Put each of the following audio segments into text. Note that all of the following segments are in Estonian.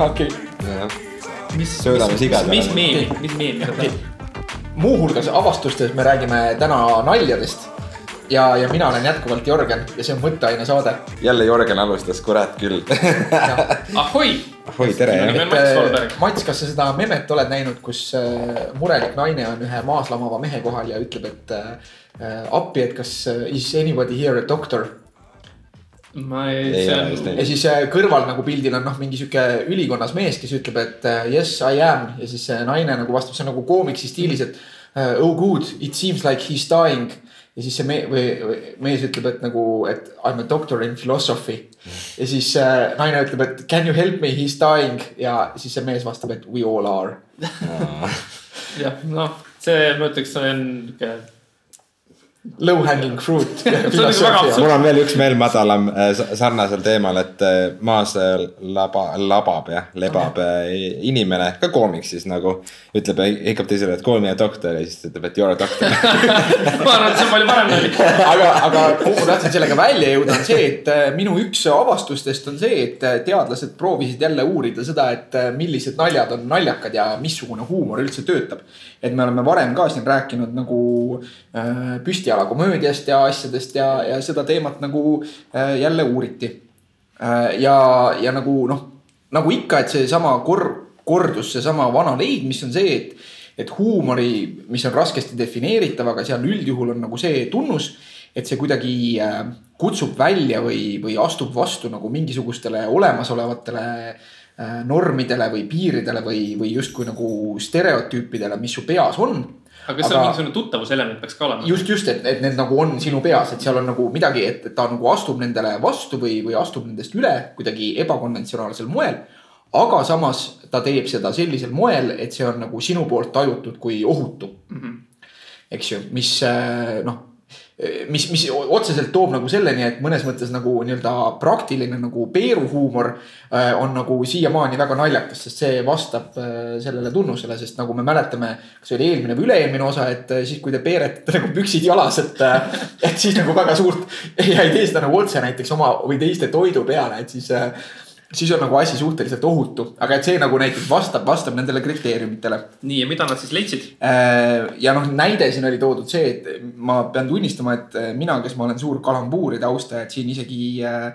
okei, mis, Söödame sigade mis meem, mis meem, ta muuhulgas avastustes me räägime täna naljadest. ja, ja mina olen jätkuvalt Jörgen ja see on Mõtteaine saade. jälle Jörgen alustas, kurat küll. ahoi, oi, tere meil- Mats Solberg. Mats, kas sa seda memet oled näinud, kus äh, murelik naine on ühe maas lamava mehe kohal ja ütleb, et äh, appi, et kas äh, is anybody here a doctor ma ei, see on ja siis äh, kõrval nagu pildil on noh, mingi sihuke ülikonnas mees, kes ütleb, et äh, yes I am ja siis see naine nagu vastab, see on nagu koomiksi stiilis, et äh, oh good, it seems like he is dying. ja siis see me- või, või mees ütleb, et nagu, et I m a doctor in philosophy. ja siis äh, naine ütleb, et can you help me, he is dying ja siis see mees vastab, et we all are. jah, noh, see ma ütleks, see on nihuke Low hanging fruit. mul on veel üks veel madalam äh, sa- sarnasel teemal, et äh, maas äh, laba, labab jah, lebab äh, inimene, ka koomik siis nagu. ütleb, hõikab teisele, et call me a doctor ja siis ta ütleb, et you are a doctor. ma arvan, et see on palju parem nali. aga, aga kuhu ma tahtsin sellega välja jõuda, on see, et minu üks avastustest on see, et teadlased proovisid jälle uurida seda, et millised naljad on naljakad ja missugune huumor üldse töötab. et me oleme varem ka siin rääkinud nagu äh, püstialakomöödiast ja asjadest ja, ja seda teemat nagu äh, jälle uuriti äh,. ja, ja nagu noh, nagu ikka, et seesama kor-, kordus seesama vana leid, mis on see, et et huumori, mis on raskesti defineeritav, aga seal üldjuhul on nagu see tunnus, et see kuidagi äh, kutsub välja või, või astub vastu nagu mingisugustele olemasolevatele normidele või piiridele või, või justkui nagu stereotüüpidele, mis su peas on aga kas seal Aga- mingisugune tuttavuselement peaks ka olema? just, just, et, et need nagu on sinu peas, et seal on nagu midagi, et ta nagu astub nendele vastu või, või astub nendest üle kuidagi ebakonventsionaalsel moel. aga samas ta teeb seda sellisel moel, et see on nagu sinu poolt tajutud kui ohutu mm. -hmm. eks ju, mis äh, noh, mis, mis otseselt toob nagu selleni, et mõnes mõttes nagu nii-öelda praktiline nagu peeruhuumor äh, on nagu siiamaani väga naljakas, sest see vastab äh, sellele tunnusele, sest nagu me mäletame, kas oli eelmine või üle-eelmine osa, et äh, siis, kui te peeretate nagu püksid jalas, et, et siis nagu väga suurt ja ei tee seda nagu otse näiteks oma või teiste toidu peale, et siis siis on nagu asi suhteliselt ohutu, aga et see nagu näiteks vastab, vastab nendele kriteeriumitele. nii, ja mida nad siis leidsid? Äh, ja noh, näide siin oli toodud see, et ma pean tunnistama, et mina, kes ma olen suur kalambuuride austaja, et siin isegi äh,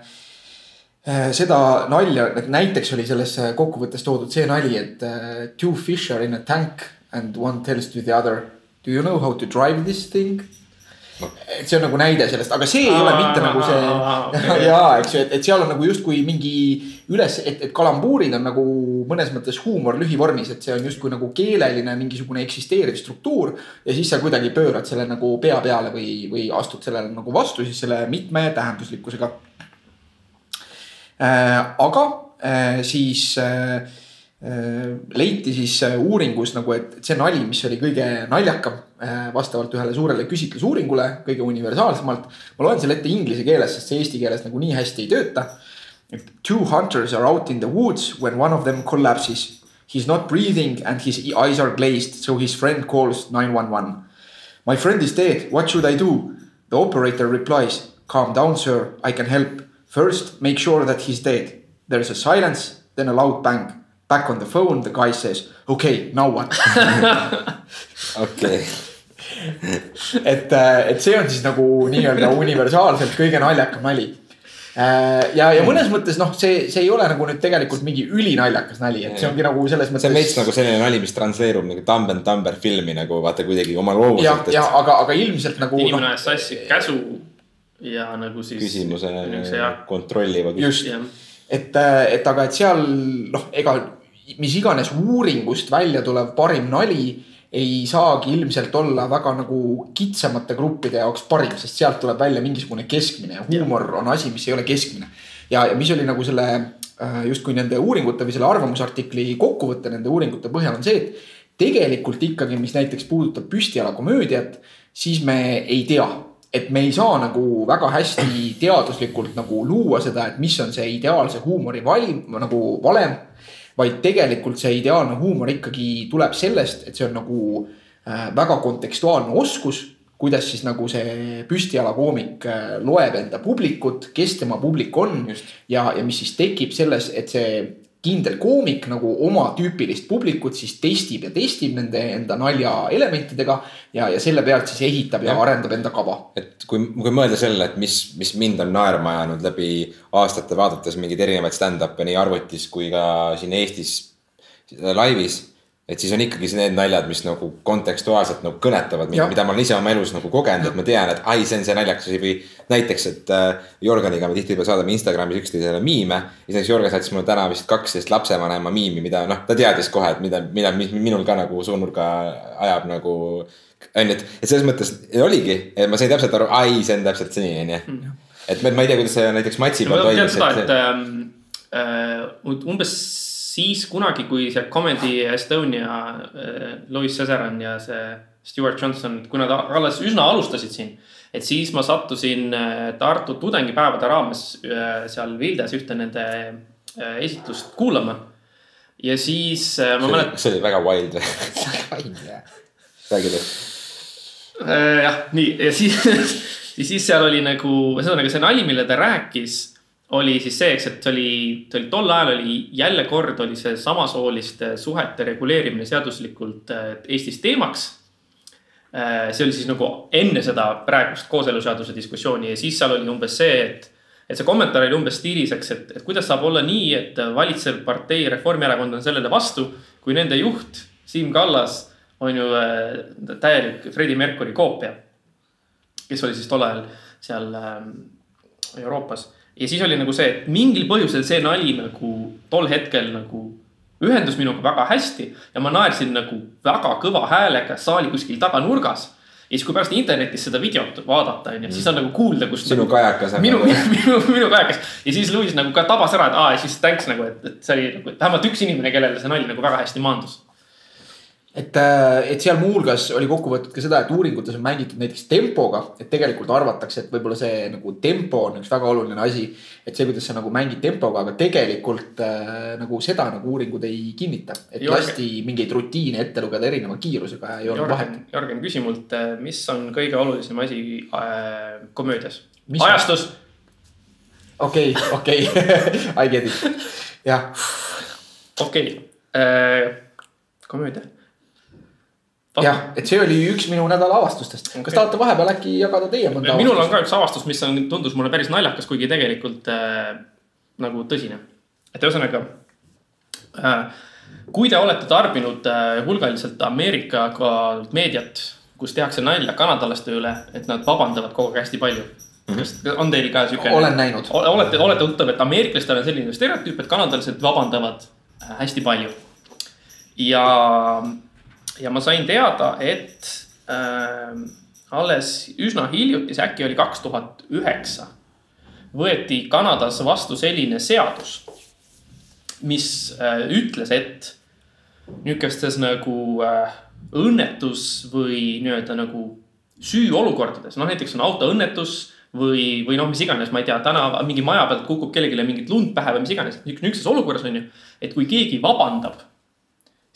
äh, seda nalja, et näiteks oli selles kokkuvõttes toodud see nali, et äh, two fish are in a tank and one tells to the other. Do you know how to drive this thing? Et see on nagu näide sellest, aga see ei ole mitte nagu see Okei. ja eks ju, et, et seal on nagu justkui mingi üles, et, et kalambuurid on nagu mõnes mõttes huumor lühivormis, et see on justkui nagu keeleline mingisugune eksisteeriv struktuur. ja siis sa kuidagi pöörad selle nagu pea peale või, või astud sellele nagu vastu siis selle mitmetähenduslikkusega. aga äh, siis äh, äh, leiti siis äh, uuringus nagu, et see nali, mis oli kõige naljakam äh, vastavalt ühele suurele küsitlusuuringule, kõige universaalsemalt. ma loen selle ette inglise keeles, sest see eesti keeles nagu nii hästi ei tööta. Two hunters are out in the woods when one of them collapses. He is not breathing and his eyes are glazed, so his friend calls nine one one. My friend is dead, what should I do? The operator replies, Calm down, sir, I can help. First, make sure that he's dead. There's a silence, then a loud bang. Back on the phone, the guy says, Okay, now what? okei, et, et see on siis nagu nii-öelda universaalselt kõige naljakam nali. ja, ja mõnes mõttes noh, see, see ei ole nagu nüüd tegelikult mingi ülinaljakas nali, et see ongi nagu selles mõttes. see on veits nagu selline nali, mis transleerub nagu Dumb and Dumber filmi nagu vaata kuidagi oma jah loomuselt, ja et aga, aga ilmselt nagu inimene noh, ajas sassi käsu ja nagu siis. küsimuse jah, kontrolliva. just, jah, et, et aga, et seal noh, ega mis iganes uuringust välja tulev parim nali ei saagi ilmselt olla väga nagu kitsamate gruppide jaoks parim, sest sealt tuleb välja mingisugune keskmine ja huumor on asi, mis ei ole keskmine. ja, ja mis oli nagu selle äh, justkui nende uuringute või selle arvamusartikli kokkuvõte nende uuringute põhjal on see, et tegelikult ikkagi, mis näiteks puudutab püstialakomöödiat, siis me ei tea et me ei saa nagu väga hästi teaduslikult nagu luua seda, et mis on see ideaalse huumori valim nagu valem. Vaid tegelikult see ideaalne huumor ikkagi tuleb sellest, et see on nagu äh, väga kontekstuaalne oskus, kuidas siis nagu see püstijalakoomik äh, loeb enda publikut, kes tema publik on. ja, ja mis siis tekib selles, et see kindel koomik nagu oma tüüpilist publikut siis testib ja testib nende enda naljaelementidega. ja, ja selle pealt siis ehitab ja, ja arendab enda kava. et kui, kui mõelda sellele, et mis, mis mind on naerma ajanud läbi aastate vaadates mingeid erinevaid stand-up'e nii arvutis kui ka siin Eestis laivis et siis on ikkagi need naljad, mis nagu kontekstuaalselt nagu kõnetavad mind, mida ma olen ise oma elus nagu kogenud, et ma tean, et ai, see on see naljakas asi või. näiteks, et äh, Jorganiga me tihtipeale saadame Instagramis üksteisele miime. ja siis Jorgan saatis mulle täna vist kaksteist lapsevanema miimi, mida noh, ta teadis kohe, et mida, mida, mis minul ka nagu suunurga ajab nagu. on ju, et, et selles mõttes oligi, ma sain täpselt aru, ai, see on täpselt see, on ju. Hmm. et ma ei tea, kuidas see näiteks Matsi peal toimus. ma tean seda, et ähm, äh, umbes siis kunagi, kui see Comedy Estonia äh,, Louis Cesaran ja see Stewart Johnson, kui nad alles üsna alustasid siin. et siis ma sattusin äh, Tartu tudengipäevade raames äh, seal Vildes ühte nende äh, esitlust kuulama. ja siis ma mäletan. see oli väga wild wild jah. räägi nüüd. jah, nii ja siis siis seal oli nagu, ühesõnaga see nali, mille ta rääkis oli siis see, eks, et oli, oli tol ajal oli jälle kord oli see samasooliste suhete reguleerimine seaduslikult äh, Eestis teemaks. Äh, see oli siis nagu enne seda praegust kooseluseaduse diskussiooni ja siis seal oli umbes see, et. et see kommentaar oli umbes stiilis, eks, et, et kuidas saab olla nii, et valitsev partei Reformierakond on sellele vastu, kui nende juht Siim Kallas on ju äh, täielik Freddie Mercury koopia. kes oli siis tol ajal seal Euroopas ja siis oli nagu see, et mingil põhjusel see nali nagu tol hetkel nagu ühendus minuga väga hästi ja ma naersin nagu väga kõva häälega saali kuskil taganurgas ja siis, kui pärast internetis seda videot vaadata, onju, siis on nagu kuulda, kus. sinu nagu, kajakas. minu, minu, minu, kajakas ja siis Louis nagu ka tabas ära, et aa, siis thanks nagu, et, et see oli nagu vähemalt üks inimene, kellele see nali nagu väga hästi maandus et, äh, et seal muuhulgas oli kokku võetud ka seda, et uuringutes on mängitud näiteks tempoga, et tegelikult arvatakse, et võib-olla see nagu tempo on üks väga oluline asi. et see, kuidas sa nagu mängid tempoga, aga tegelikult äh, nagu seda nagu uuringud ei kinnita. et Jorgen. lasti mingeid rutiine ette lugeda erineva kiirusega ja ei olnud vahet. Jörgen, küsi mult, äh, mis on kõige olulisem asi äh, komöödias? ajastus. okei, okei, I get it, jah. okei okay. äh,, komöödia jah, et see oli üks minu nädala avastustest okay.. kas tahate vahepeal äkki jagada teie mõnda avastust? minul on ka üks avastus, mis on, tundus mulle päris naljakas, kuigi tegelikult äh, nagu tõsine. et ühesõnaga äh,, kui te olete tarbinud äh, hulgaliselt Ameerika meediat, kus tehakse nalja kanadalaste üle, et nad vabandavad kogu aeg hästi palju mm. -hmm. kas on teil ka sihuke? olen näinud. olete, olete tuttav, et ameeriklastel on selline stereotüüp, et kanadalased vabandavad äh, hästi palju. ja ja ma sain teada, et äh, alles üsna hiljuti, see äkki oli kaks tuhat üheksa, võeti Kanadas vastu selline seadus, mis äh, ütles, et niisugustes nagu äh, õnnetus või nii-öelda nagu süüolukordades, noh näiteks on autoõnnetus või, või noh, mis iganes, ma ei tea, täna mingi maja pealt kukub kellelegi mingit lund pähe või mis iganes, niisuguses olukorras on ju. et kui keegi vabandab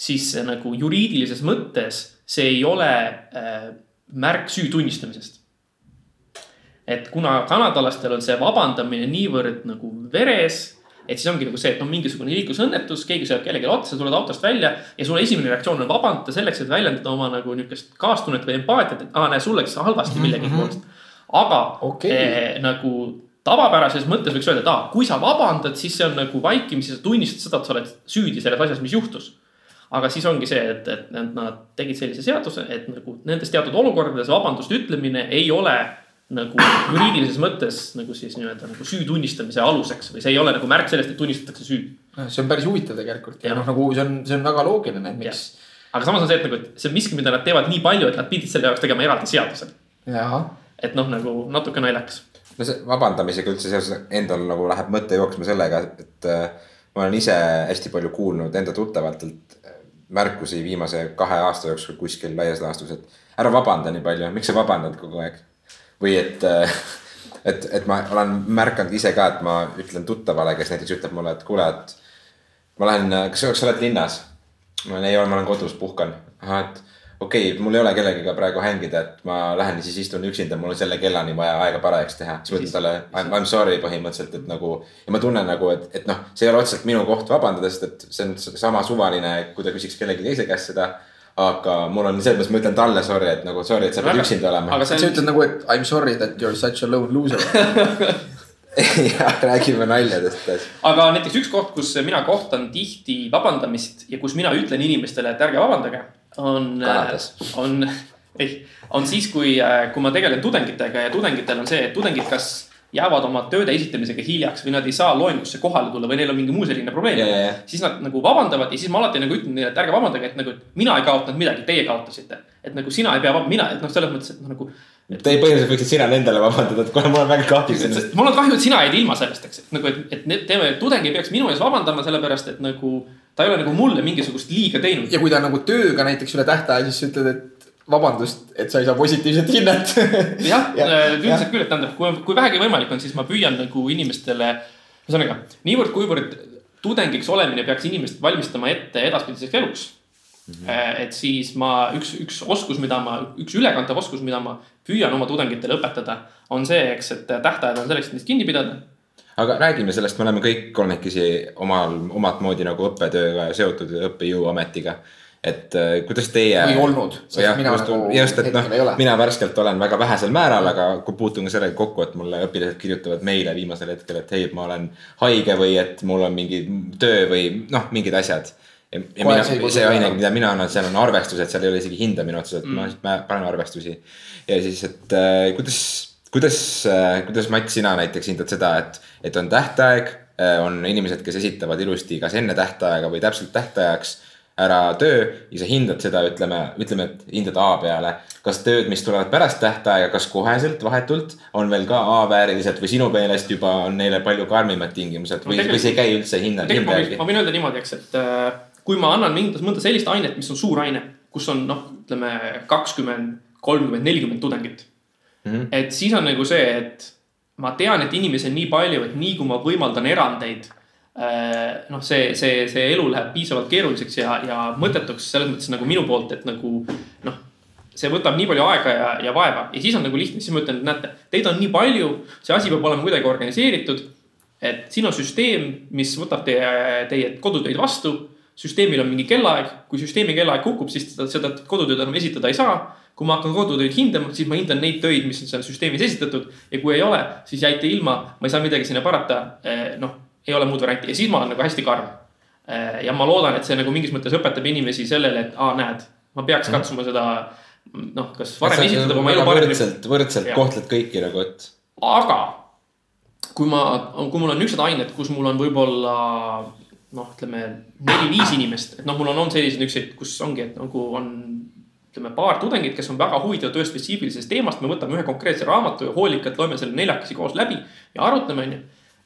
siis nagu juriidilises mõttes see ei ole äh, märk süü tunnistamisest. et kuna kanadalastel on see vabandamine niivõrd nagu veres, et siis ongi nagu see, et on mingisugune liiklusõnnetus, keegi sööb kellelegi otsa, tuled autost välja ja sulle esimene reaktsioon on vabandada selleks, et väljendada oma nagu niisugust kaastunnet või empaatiat, et aa, näe, sul läks halvasti mhm, millegi poolest mm -hmm.. aga okay. eh, nagu tavapärases mõttes võiks öelda, et aa, kui sa vabandad, siis see on nagu vaikimisi, sa tunnistad seda, et sa oled süüdi selles asjas, mis juhtus aga siis ongi see, et, et nad tegid sellise seaduse, et nagu nendes teatud olukordades vabandust ütlemine ei ole nagu juriidilises mõttes nagu siis nii-öelda nagu süü tunnistamise aluseks või see ei ole nagu märk sellest, et tunnistatakse süü. see on päris huvitav tegelikult ja, ja noh, nagu see on, see on väga loogiline, et miks. aga samas on see, et nagu, et see on miski, mida nad teevad nii palju, et nad pidid selle jaoks tegema eraldi seaduse. et noh, nagu natuke naljakas. no see vabandamisega üldse seoses endal nagu läheb mõte jooksma sellega, et äh, ma olen ise hästi palju kuulnud enda tuttavatelt märkusi viimase kahe aasta jooksul kuskil laias laastus, et ära vabanda nii palju, miks sa vabandad kogu aeg. või et, äh, et, et ma olen märganud ise ka, et ma ütlen tuttavale, kes näiteks ütleb mulle, et kuule, et ma lähen, kas, sa oled linnas? ma olen, ei ole, ma olen kodus, puhkan. ahah, et okei okay,, mul ei ole kellegagi praegu hängida, et ma lähen ja siis istun üksinda, mul on selle kellani vaja aega parajaks teha. siis ma ütlen talle I m sorry põhimõtteliselt, et nagu ja ma tunnen nagu, et, et noh, see ei ole otseselt minu koht vabandada, sest et see on sama suvaline, kui ta küsiks kellegi teise käest seda. aga mul on selles mõttes, ma ütlen talle sorry, et nagu sorry, et sa pead üksinda olema aga. sa see ütled on, nagu, et I m sorry that you are such a lone loser. jah, räägime naljadest. aga näiteks üks koht, kus mina kohtan tihti vabandamist ja kus mina ütlen inimestele, et ärge vabandage, on, Kanadas. on, ei, on siis, kui, kui ma tegelen tudengitega ja tudengitel on see, et tudengid kas jäävad oma tööde esitamisega hiljaks või nad ei saa loengusse kohale tulla või neil on mingi muu selline probleem ja, ja.. siis nad nagu vabandavad ja siis ma alati nagu ütlen neile, et ärge vabandage, et nagu et mina ei kaotanud midagi, teie kaotasite. et nagu sina ei pea, mina, et noh, selles mõttes, et noh nagu Te põhimõtteliselt võiksid sina nendele vabandada, et kuule, mul on väga kahju sinust. mul on kahju, et sina jäid ilma sellest, eks, et nagu, et, et teeme, tudeng ei peaks minu ees vabandama, sellepärast et nagu ta ei ole nagu mulle mingisugust liiga teinud. ja kui ta nagu tööga näiteks üle tähtaja, siis sa ütled, et vabandust, et sa ei saa positiivset hinnet. jah, Jah, üldiselt küll, et tähendab, kui, kui vähegi võimalik on, siis ma püüan nagu inimestele, ühesõnaga niivõrd-kuivõrd tudengiks olemine peaks inimest valmistama ette edaspidiseks eluks mm. -hmm. et siis ma üks, üks oskus, mida ma, üks ülekantav oskus, mida ma püüan oma tudengitele õpetada, on see, eks, et tähtajad on selleks, et neist kinni pidada aga räägime sellest, me oleme kõik kolmekesi omal, omat moodi nagu õppetööga seotud õppejõuametiga. et äh, kuidas teie. Või olnud, sest mina just, nagu just, et noh, mina värskelt olen väga vähesel määral, aga kui puutun ka sellega kokku, et mulle õpilased kirjutavad meile viimasel hetkel, et hei, ma olen haige või et mul on mingi töö või noh, mingid asjad. ja, ja mina, see aine mida mina annan, seal on arvestused, seal ei ole isegi hindamine otseselt mm., ma panen arvestusi. ja siis, et äh, kuidas, kuidas äh,, kuidas Mats, sina näiteks hindad seda, et, et on tähtaeg, on inimesed, kes esitavad ilusti kas enne tähtaega või täpselt tähtajaks ära töö ja sa hindad seda, ütleme, ütleme, et hindad A peale. kas tööd, mis tulevad pärast tähtaega, kas koheselt, vahetult on veel ka A-väärilised või sinu meelest juba on neile palju karmimad tingimused või, või see ei käi üldse hinna, hinda järgi ma? võin öelda niimoodi, eks, et äh, kui ma annan mingit, mõnda sellist ainet, mis on suur aine, kus on noh, ütleme kakskümmend, kolmkümmend, nelikümmend tudengit mm. -hmm. et siis on nagu see, et ma tean, et inimesi on nii palju, et nii kui ma võimaldan erandeid äh, noh, see, see, see elu läheb piisavalt keeruliseks ja, ja mõttetuks selles mõttes nagu minu poolt, et nagu noh, see võtab nii palju aega ja, ja vaeva ja siis on nagu lihtne, siis ma ütlen, et näete, teid on nii palju, see asi peab olema kuidagi organiseeritud et siin on süsteem, mis võtab teie, teie kodutöid vastu. süsteemil on mingi kellaaeg, kui süsteemi kellaaeg kukub, siis seda, seda kodutööd enam esitada ei saa. Kui ma hakkan kodutöid hindama, siis ma hindan neid töid, mis on seal süsteemis esitatud ja kui ei ole, siis jäite ilma, ma ei saa midagi sinna parata. noh, ei ole muud varianti ja siis ma olen nagu hästi karm. ja ma loodan, et see nagu mingis mõttes õpetab inimesi sellele, et aa, näed, ma peaks katsuma seda noh, kas varem esitada või ma elu paremini võrdselt, võrdselt Jah. kohtled kõiki nagu, et aga kui ma, kui mul on niisugused ained, kus mul on võib-olla noh, ütleme neli-viis inimest, et noh, mul on olnud selliseid niisuguseid, kus ongi, et nagu on ütleme paar tudengit, kes on väga huvitatud ühest spetsiifilisest teemast, me võtame ühe konkreetse raamatu ja hoolikalt loeme selle neljakesi koos läbi ja arutame, onju.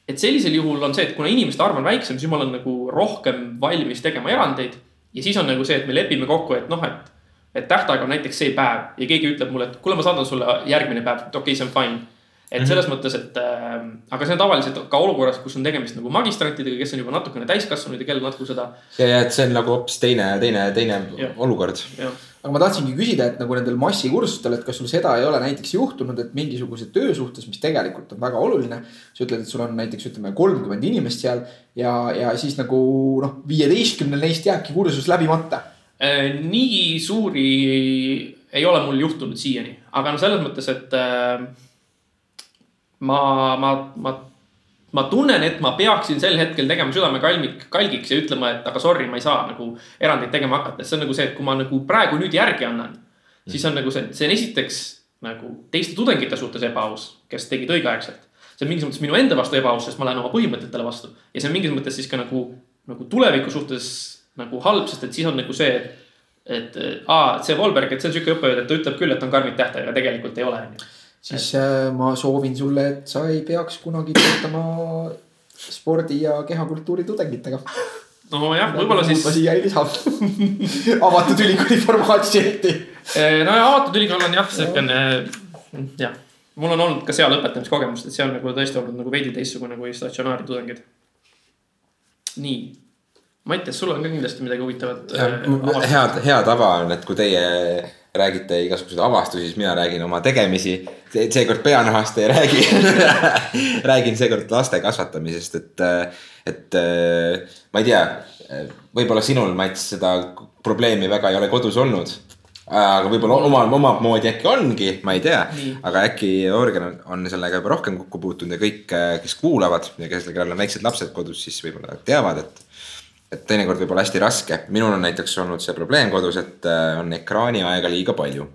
et sellisel juhul on see, et kuna inimeste arv on väiksem, siis ma olen nagu rohkem valmis tegema erandeid ja siis on nagu see, et me lepime kokku, et noh, et et tähtaeg on näiteks see päev ja keegi ütleb mulle, et kuule, ma saadan sulle järgmine päev, et okei okay,, see on fine. et selles mõttes, et äh, aga see on tavaliselt ka olukorras, kus on tegemist nagu magistrantidega, kes on juba natukene täiskasvanud ja kellel natuke seda, ja, ja et see on nagu hoopis teine, teine, teine Jah. olukord. Aga ma tahtsingi küsida, et nagu nendel massikursustel, et kas sul seda ei ole näiteks juhtunud, et mingisuguse töö suhtes, mis tegelikult on väga oluline. sa ütled, et sul on näiteks ütleme kolmkümmend inimest seal ja, ja siis nagu noh, viieteistkümnel neist jääbki kursus läbimata. Äh, nii suuri ei ole mul juhtunud siiani, aga no selles mõttes, et äh, ma, ma, ma, ma tunnen, et ma peaksin sel hetkel tegema südame kalmik, kalgiks ja ütlema, et aga sorry, ma ei saa nagu erandeid tegema hakata, see on nagu see, et kui ma nagu praegu nüüd järgi annan, siis on nagu see, see on esiteks nagu teiste tudengite suhtes ebaaus, kes tegid õigeaegselt. see on mingis mõttes minu enda vastu ebaaus, sest ma lähen oma põhimõtetele vastu ja see on mingis mõttes siis ka nagu, nagu tuleviku suhtes nagu halb, sest et siis on nagu see, et et aa, see Volberg, et see on sihuke õppejõud, et ta ütleb küll, et on karmid tähtajad, aga tegelikult ei ole. Siis äh, ma soovin sulle, et sa ei peaks kunagi töötama spordi ja kehakultuuri tudengitega. nojah, võib-olla siis ma, siia ei lisa. avatud ülikooli formaatsiooni. no ja avatud ülikool on jah, siukene, jah. mul on olnud ka seal õpetamiskogemust, et on nagu tõesti olnud nagu veidi teistsugune kui statsionaari tudengid. nii, Mattias, sul on ka kindlasti midagi huvitavat äh, hea, hea tava on, et kui teie räägite igasuguseid avastusi, siis mina räägin oma tegemisi. seekord peanahast ei räägi. räägin seekord laste kasvatamisest, et, et ma ei tea, võib-olla sinul, Mats, seda probleemi väga ei ole kodus olnud. aga võib-olla omal, omamoodi äkki ongi, ma ei tea aga äkki Jörgen on, on sellega juba rohkem kokku puutunud ja kõik, kes kuulavad ja kes, kellel on väiksed lapsed kodus, siis võib-olla teavad, et et teinekord võib olla hästi raske, minul on näiteks olnud see probleem kodus, et äh, on ekraaniaega liiga palju.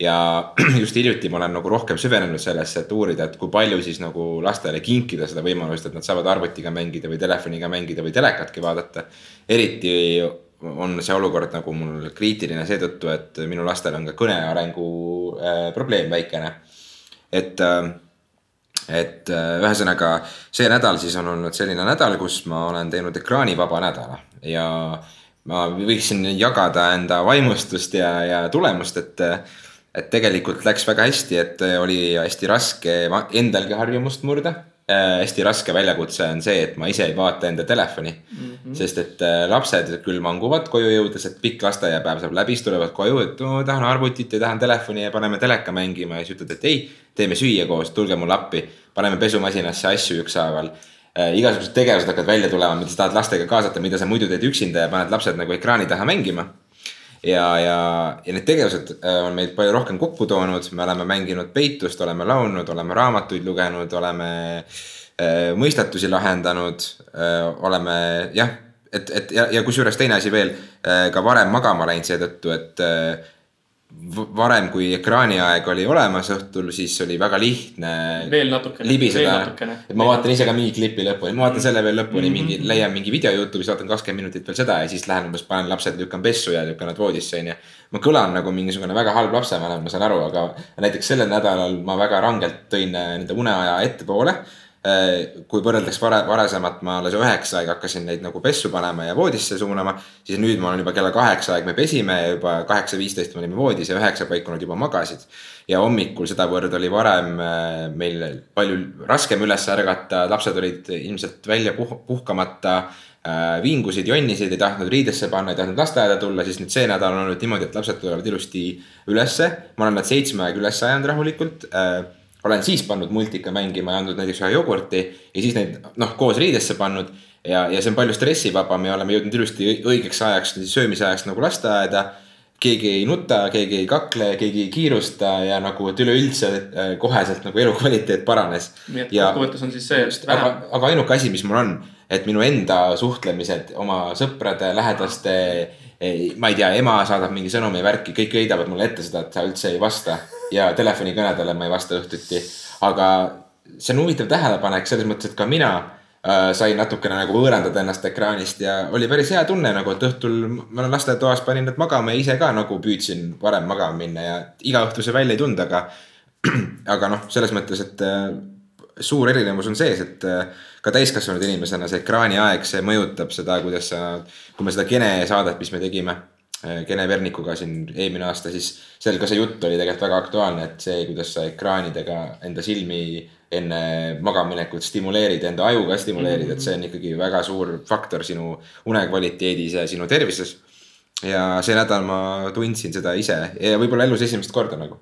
ja just hiljuti ma olen nagu rohkem süvenenud sellesse, et uurida, et kui palju siis nagu lastele kinkida seda võimalust, et nad saavad arvutiga mängida või telefoniga mängida või telekatki vaadata. eriti on see olukord nagu mul kriitiline seetõttu, et minu lastel on ka kõne arengu äh, probleem väikene. et äh, et äh, ühesõnaga see nädal siis on olnud selline nädal, kus ma olen teinud ekraanivaba nädala ja ma võiksin jagada enda vaimustust ja, ja tulemust, et, et tegelikult läks väga hästi, et oli hästi raske endalgi harjumust murda. Hästi raske väljakutse on see, et ma ise ei vaata enda telefoni mm. -hmm. sest et äh, lapsed küll manguvad koju jõudes, et pikk lasteaiapäev saab läbi, siis tulevad koju, et no, tahan arvutit ja tahan telefoni ja paneme teleka mängima ja siis ütled, et ei, teeme süüa koos, tulge mulle appi. paneme pesumasinasse asju ükshaaval äh,. igasugused tegevused hakkavad välja tulema, mida sa tahad lastega kaasata, mida sa muidu teed üksinda ja paned lapsed nagu ekraani taha mängima ja, ja, ja need tegevused äh, on meid palju rohkem kokku toonud, me oleme mänginud peitust, oleme laulnud, oleme raamatuid lugenud, oleme äh, mõistatusi lahendanud äh,, oleme jah, et, et ja, ja kusjuures teine asi veel äh, ka varem magama läinud seetõttu, et äh, varem, kui ekraaniaeg oli olemas õhtul, siis oli väga lihtne veel natukene. libiseda, et ma vaatan ise ka mingi klipi lõpuni, ma vaatan selle veel lõpuni Mhm. mingi, leian mingi video Youtube'is, vaatan kakskümmend minutit veel seda ja siis lähen umbes panen lapsed, lükkan pessu ja lükkan nad voodisse, onju. ma kõlan nagu mingisugune väga halb lapsevanem, ma saan aru, aga näiteks sellel nädalal ma väga rangelt tõin äh, nende uneaja ettepoole. Kui võrreldes vare, varasemat ma alles üheksa aega hakkasin neid nagu pessu panema ja voodisse suunama, siis nüüd ma olen juba kella kaheksa aeg me pesime ja juba kaheksa viisteist me olime voodis ja üheksa paiku nad juba magasid ja hommikul sedavõrd oli varem äh, meil palju raskem üles ärgata, lapsed olid ilmselt välja puh puhkamata äh, vingusid, jonnisid, ei tahtnud riidesse panna, ei tahtnud lasteaeda tulla, siis nüüd see nädal on olnud niimoodi, et lapsed tulevad ilusti ülesse. ma olen nad seitsme aega üles ajanud rahulikult äh,. Olen siis pannud multika mängima ja andnud näiteks ühe jogurti ja siis neid noh, koos riidesse pannud. ja, ja see on palju stressivabam ja oleme jõudnud ilusti õi- õigeks ajaks, söömise ajaks nagu lasteaeda keegi ei nuta, keegi ei kakle, keegi ei kiirusta ja nagu, et üleüldse äh, koheselt nagu elukvaliteet paranes. nii et kokkuvõttes on siis see, aga vähem,, aga ainuke asi, mis mul on, et minu enda suhtlemised oma sõprade, lähedaste, ma ei tea, ema saadab mingi sõnumi värki, kõik heidavad mulle ette seda, et sa üldse ei vasta ja telefonikõnedele ma ei vasta õhtuti. aga see on huvitav tähelepanek selles mõttes, et ka mina äh, sain natukene nagu võõrandada ennast ekraanist ja oli päris hea tunne nagu, et õhtul ma olen lasteaiatoas, panin nad magama ja ise ka nagu püüdsin varem magama minna ja iga õhtu see välja ei tulnud, aga aga noh, selles mõttes, et äh, suur erinevus on sees, et äh, ka täiskasvanud inimesena see ekraaniaeg, see mõjutab seda, kuidas sa, kui me seda Kene saadet, mis me tegime äh, Kene Vernikuga siin eelmine aasta, siis seal ka see jutt oli tegelikult väga aktuaalne, et see, kuidas sa ekraanidega enda silmi enne magamaminekut stimuleerid, enda aju ka stimuleerid, et see on ikkagi väga suur faktor sinu unekvaliteedis ja sinu tervises. ja see nädal ma tundsin seda ise ja võib-olla elus esimest korda nagu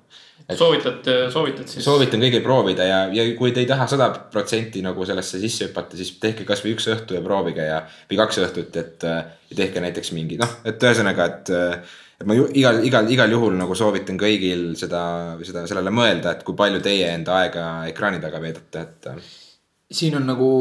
soovitad, soovitad siis. soovitan kõigil proovida ja, ja kui te ei taha sada protsenti nagu sellesse sisse hüpata, siis tehke kasvõi üks õhtu ja proovige ja, või kaks õhtut, et äh, tehke näiteks mingi noh, et ühesõnaga, et. et ma ju, igal, igal, igal juhul nagu soovitan kõigil seda, seda, sellele mõelda, et kui palju teie enda aega ekraani taga veedate, et. äh, siin on nagu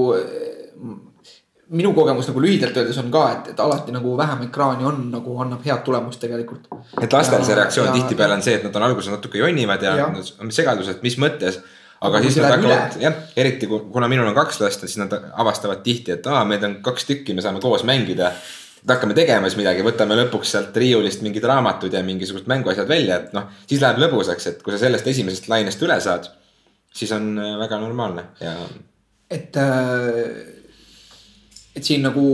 minu kogemus nagu lühidalt öeldes on ka, et, et alati nagu vähem ekraani on nagu annab head tulemust tegelikult. et lastel see reaktsioon tihtipeale on see, et nad on alguses natuke jonnivad ja, Ja. on segaduses, mis mõttes. aga kui siis nad hakkavad, jah, eriti kuna minul on kaks last, siis nad avastavad tihti, et aa, meid on kaks tükki, me saame koos mängida. et hakkame tegema siis midagi, võtame lõpuks sealt riiulist mingid raamatud ja mingisugused mänguasjad välja, et noh, siis läheb lõbusaks, et kui sa sellest esimesest lainest üle saad, siis on äh, väga normaalne ja et, et siin nagu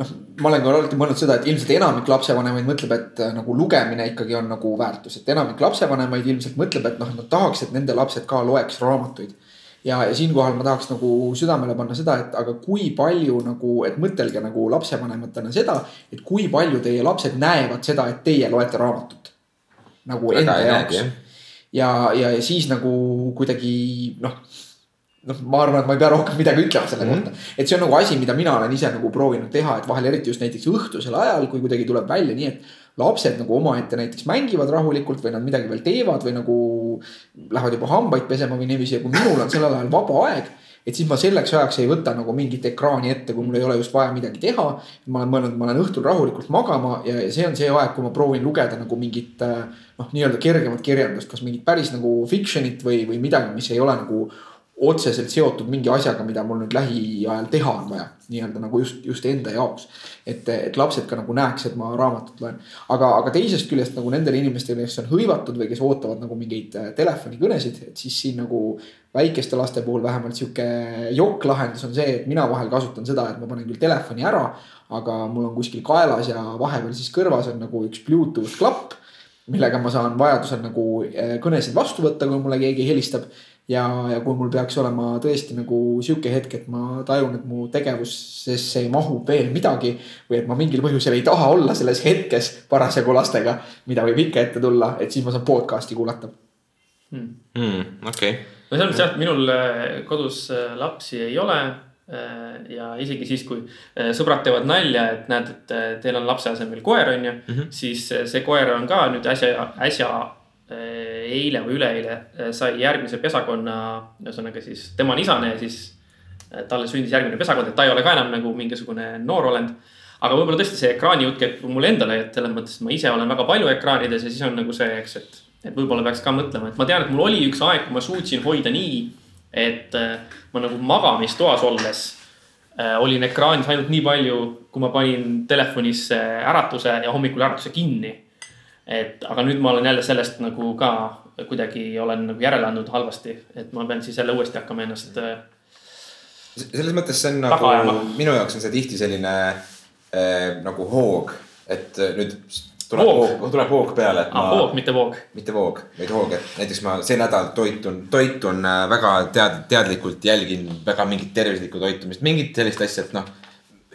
noh, ma olen ka alati mõelnud seda, et ilmselt enamik lapsevanemaid mõtleb, et äh, nagu lugemine ikkagi on nagu väärtus, et enamik lapsevanemaid ilmselt mõtleb, et noh, nad tahaks, et nende lapsed ka loeks raamatuid. ja, ja siinkohal ma tahaks nagu südamele panna seda, et aga kui palju nagu, et mõtelge nagu lapsevanematena seda, et kui palju teie lapsed näevad seda, et teie loete raamatut. nagu Väga enda jaoks. ja, ja, ja siis nagu kuidagi noh noh, ma arvan, et ma ei pea rohkem midagi ütlema selle mm -hmm. kohta. et see on nagu asi, mida mina olen ise nagu proovinud teha, et vahel eriti just näiteks õhtusel ajal, kui kuidagi tuleb välja nii, et lapsed nagu omaette näiteks mängivad rahulikult või nad midagi veel teevad või nagu lähevad juba hambaid pesema või niiviisi ja kui minul on sellel ajal vaba aeg et siis ma selleks ajaks ei võta nagu mingit ekraani ette, kui mul ei ole just vaja midagi teha. ma olen mõelnud, ma lähen õhtul rahulikult magama ja see on see aeg, kui ma proovin lugeda nagu mingit noh, nii-öelda kergemat kirjandust, kas mingit päris nagu fiction'it või, või midagi, mis ei ole nagu otseselt seotud mingi asjaga, mida mul nüüd lähiajal teha on vaja, nii-öelda nagu just, just enda jaoks. et, et lapsed ka nagu näeks, et ma raamatut loen, aga, aga teisest küljest nagu nendele inimestele, kes on hõivatud või kes ootavad nagu mingeid äh, telefonikõnesid, et siis siin nagu väikeste laste puhul vähemalt sihuke jokk-lahendus on see, et mina vahel kasutan seda, et ma panen küll telefoni ära, aga mul on kuskil kaelas ja vahepeal siis kõrvas on nagu üks Bluetooth klapp millega ma saan vajadusel nagu eh, kõnesid vastu võtta, kui mulle keegi helistab. Ja, ja kui mul peaks olema tõesti nagu sihuke hetk, et ma tajun, et mu tegevusesse mahub veel midagi. või et ma mingil põhjusel ei taha olla selles hetkes parasjagu lastega, mida võib ikka ette tulla, et siis ma saan podcast'i kuulata. mm,. okei okay. no selles mõttes jah, et minul äh, kodus äh, lapsi ei ole. ja isegi siis, kui sõbrad teevad nalja, et näed, et teil on lapse asemel koer, on ju mm. -hmm. siis see koer on ka nüüd äsja, äsja eile või üleeile sai järgmise pesakonna, ühesõnaga siis tema on isane ja siis talle sündis järgmine pesakond, et ta ei ole ka enam nagu mingisugune noorolend. aga võib-olla tõesti see ekraani jutt käib mulle endale, et selles mõttes, ma ise olen väga palju ekraanides ja siis on nagu see, eks, et, et võib-olla peaks ka mõtlema, et ma tean, et mul oli üks aeg, kui ma suutsin hoida nii, et ma nagu magamistoas olles olin ekraanis ainult nii palju, kui ma panin telefonisse äratuse ja hommikul äratuse kinni et aga nüüd ma olen jälle sellest nagu ka kuidagi olen nagu järele andnud halvasti, et ma pean siis jälle uuesti hakkama ennast. selles mõttes see on nagu, minu jaoks on see tihti selline äh, nagu hoog, et nüüd tuleb hoog, hoog, tuleb hoog peale, et ah, hoog, mitte voog. mitte voog, vaid hoog, et näiteks ma see nädal toitun, toitun väga tead-, teadlikult jälgin väga mingit tervislikku toitumist, mingit sellist asja, et noh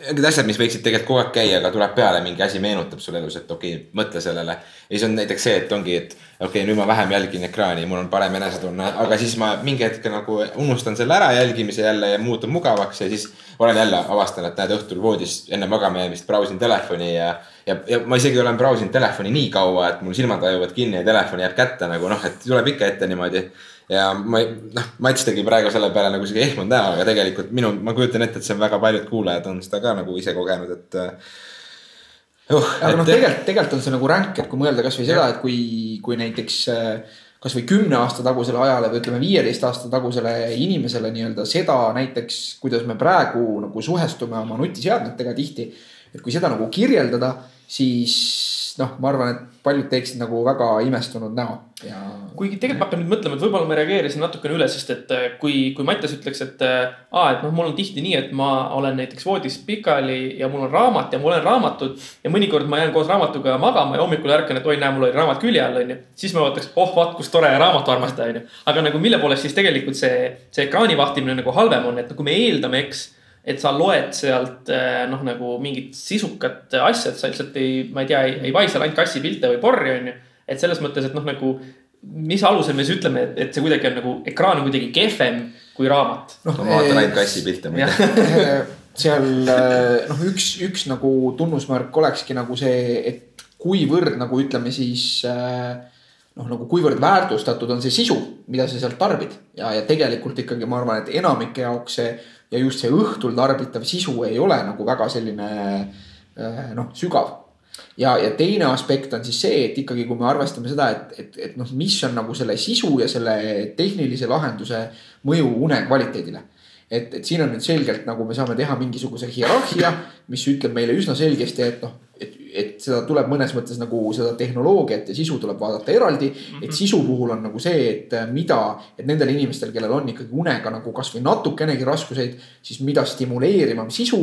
mingid asjad, mis võiksid tegelikult kogu aeg käia, aga tuleb peale mingi asi meenutab sulle elus, et okei okay,, mõtle sellele. ja siis on näiteks see, et ongi, et okei okay,, nüüd ma vähem jälgin ekraani, mul on parem enesetunne, aga siis ma mingi hetk nagu unustan selle ära jälgimise jälle ja muutub mugavaks ja siis olen jälle avastan, et näed õhtul voodis enne magama jäämist brausin telefoni ja. Ja, ja ma isegi olen brausinud telefoni nii kaua, et mul silmad tajuvad kinni ja telefon jääb kätte nagu noh, et tuleb ikka ette niimoodi ja ma ei, noh, Mats tegi praegu selle peale nagu sihuke ehmunud näo, aga tegelikult minu, ma kujutan ette, et see on väga paljud kuulajad on seda ka nagu ise kogenud, et uh,. aga noh, tegelikult, tegelikult on see nagu ränk, et kui mõelda kasvõi seda, et kui, kui näiteks kasvõi kümne aasta tagusele ajale või ütleme, viieteist aasta tagusele inimesele nii-öelda seda näiteks, kuidas me praegu nagu suhestume oma nutiseadmetega tihti. et kui seda nagu kirjeldada, siis noh, ma arvan, et paljud teeksid nagu väga imestunud näo ja. kuigi tegelikult ma hakkan nüüd mõtlema, et võib-olla ma reageerisin natukene üle, sest et äh, kui, kui Mattias ütleks, et aa, et noh, mul on tihti nii, et ma olen näiteks voodis pikali ja mul on raamat ja ma olen raamatud. ja mõnikord ma jään koos raamatuga magama ja hommikul ärkan, et oi, näe, mul oli raamat külje all, onju. siis ma mõtleks, oh vaat, kus tore raamatuarmastaja, onju. aga nagu mille poolest siis tegelikult see, see ekraani vahtimine nagu halvem on, et kui me eeldame, eks et sa loed sealt noh, nagu mingit sisukat asja, et sa lihtsalt ei, ma ei tea, ei, ei vaisa ainult kassipilte või porri, onju. et selles mõttes, et noh, nagu mis alusel me siis ütleme, et, et see kuidagi on nagu ekraan on kuidagi kehvem kui raamat. noh, ma vaatan ainult kassipilte muide. seal noh, üks, üks nagu tunnusmärk olekski nagu see, et kuivõrd nagu ütleme siis noh, nagu kuivõrd väärtustatud on see sisu, mida sa sealt tarbid ja, ja tegelikult ikkagi ma arvan, et enamike jaoks see ja just see õhtul tarbitav sisu ei ole nagu väga selline noh, sügav. ja, ja teine aspekt on siis see, et ikkagi, kui me arvestame seda, et, et, et noh, mis on nagu selle sisu ja selle tehnilise lahenduse mõju une kvaliteedile et, et siin on nüüd selgelt nagu me saame teha mingisuguse hierarhia, mis ütleb meile üsna selgesti, et noh, et, et seda tuleb mõnes mõttes nagu seda tehnoloogiat ja sisu tuleb vaadata eraldi et sisu puhul on nagu see, et mida, et nendel inimestel, kellel on ikkagi unega nagu kasvõi natukenegi raskuseid, siis mida stimuleerivam sisu.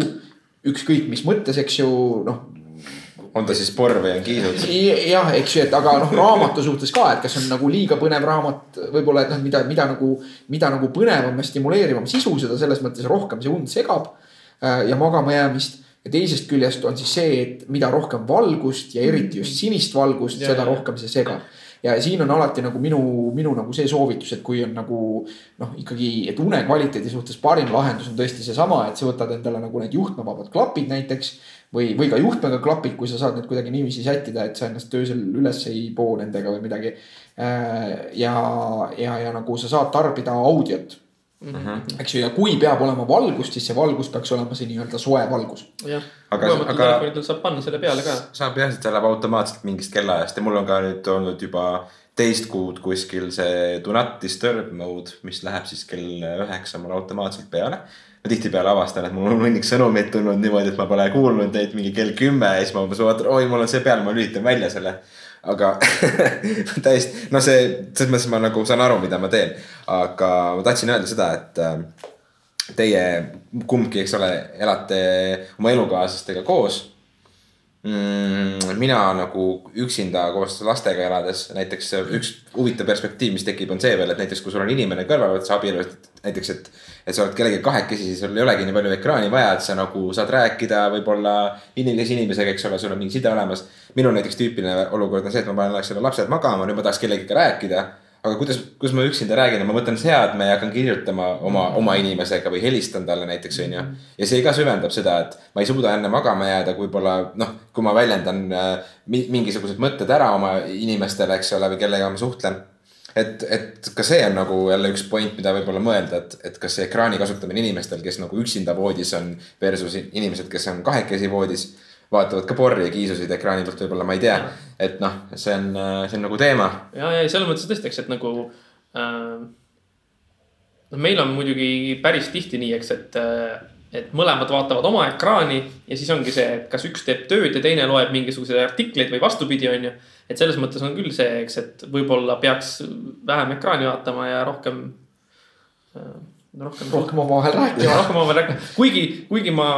ükskõik mis mõttes, eks ju, noh on ta siis porr või on kiisud? jah, eks ju, et aga noh, raamatu suhtes ka, et kas on nagu liiga põnev raamat, võib-olla, et noh, mida, mida nagu, mida nagu põnevam ja stimuleerivam sisu, seda selles mõttes rohkem see und segab äh, ja magama jäämist ja teisest küljest on siis see, et mida rohkem valgust ja eriti just sinist valgust, seda rohkem see segab. ja siin on alati nagu minu, minu nagu see soovitus, et kui on nagu noh, ikkagi, et une kvaliteedi suhtes parim lahendus on tõesti seesama, et sa võtad endale nagu need juhtmevabad klapid näiteks. või, või ka juhtmega klapid, kui sa saad need kuidagi niiviisi sättida, et sa ennast öösel üles ei poo nendega või midagi. Äh, ja, ja, ja nagu sa saad tarbida audiot Mm -hmm. eks ju, ja kui peab olema valgust, siis see valgus peaks olema see nii-öelda soe valgus. jah, uuematel telefonidel saab panna selle peale ka. saab jah, see läheb automaatselt mingist kellaajast ja mul on ka nüüd olnud juba teist kuud kuskil see do not disturb mode, mis läheb siis kell üheksa mul automaatselt peale. ma tihtipeale avastan, et mul on hunnik sõnumeid tulnud niimoodi, et ma pole kuulnud neid mingi kell kümme ja siis ma umbes vaatan, oi, mul on see peal, ma lülitan välja selle aga täiesti, no see, selles mõttes ma nagu saan aru, mida ma teen. aga ma tahtsin öelda seda, et äh, teie kumbki, eks ole, elate oma elukaaslastega koos mm,. mina nagu üksinda koos lastega elades, näiteks üks huvitav perspektiiv, mis tekib, on see veel, et näiteks kui sul on inimene kõrval, oled sa abielus, näiteks, et et sa oled kellegagi kahekesi, siis sul ei olegi nii palju ekraani vaja, et sa nagu saad rääkida võib-olla inimese inimesega, eks ole, sul on mingi side olemas. minul näiteks tüüpiline olukord on see, et ma panen selle lapsed magama, nüüd ma tahaks kellegagi rääkida. Aga kuidas, kuidas ma üksinda räägin, ma võtan seadme ja hakkan kirjutama oma, oma inimesega või helistan talle näiteks, on ju. ja see ka süvendab seda, et ma ei suuda enne magama jääda, kui võib-olla noh, kui ma väljendan äh, mingisugused mõtted ära oma inimestele, eks ole, või kellega ma suhtlen et, et ka see on nagu jälle üks point, mida võib-olla mõelda, et, et kas see ekraani kasutamine inimestel, kes nagu üksinda voodis on versus inimesed, kes on kahekesi voodis. Vaatavad ka porri ja kiisusid ekraani pealt, võib-olla ma ei tea, et noh, see on, see on nagu teema. ja, ja selles mõttes tõesti, eks, et nagu äh,. noh, meil on muidugi päris tihti nii, eks, et äh, et mõlemad vaatavad oma ekraani ja siis ongi see, et kas üks teeb tööd ja teine loeb mingisuguseid artikleid või vastupidi, on ju et selles mõttes on küll see, eks, et võib-olla peaks vähem ekraani vaatama ja rohkem äh, rohkem, rohkem omavahel rääkima. rohkem omavahel rääkima, kuigi, kuigi ma,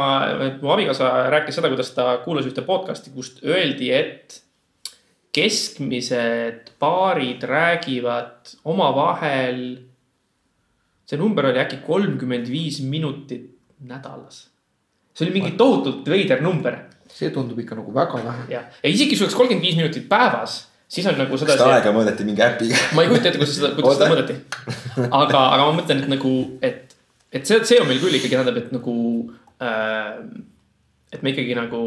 mu abikaasa rääkis seda, kuidas ta kuulas ühte podcast'i, kust öeldi, et keskmised paarid räägivad omavahel. see number oli äkki kolmkümmend viis minutit nädalas. see oli mingi tohutult veider number see tundub ikka nagu väga vähe. jah, ja isegi see oleks kolmkümmend viis minutit päevas, siis on nagu seda. kas seda aega mõõdeti mingi äpiga? ma ei kujuta ette, kuidas seda, kuidas seda mõõdeti. aga, aga ma mõtlen, et nagu, et, et see, see on meil küll ikkagi tähendab, et nagu äh,. et me ikkagi nagu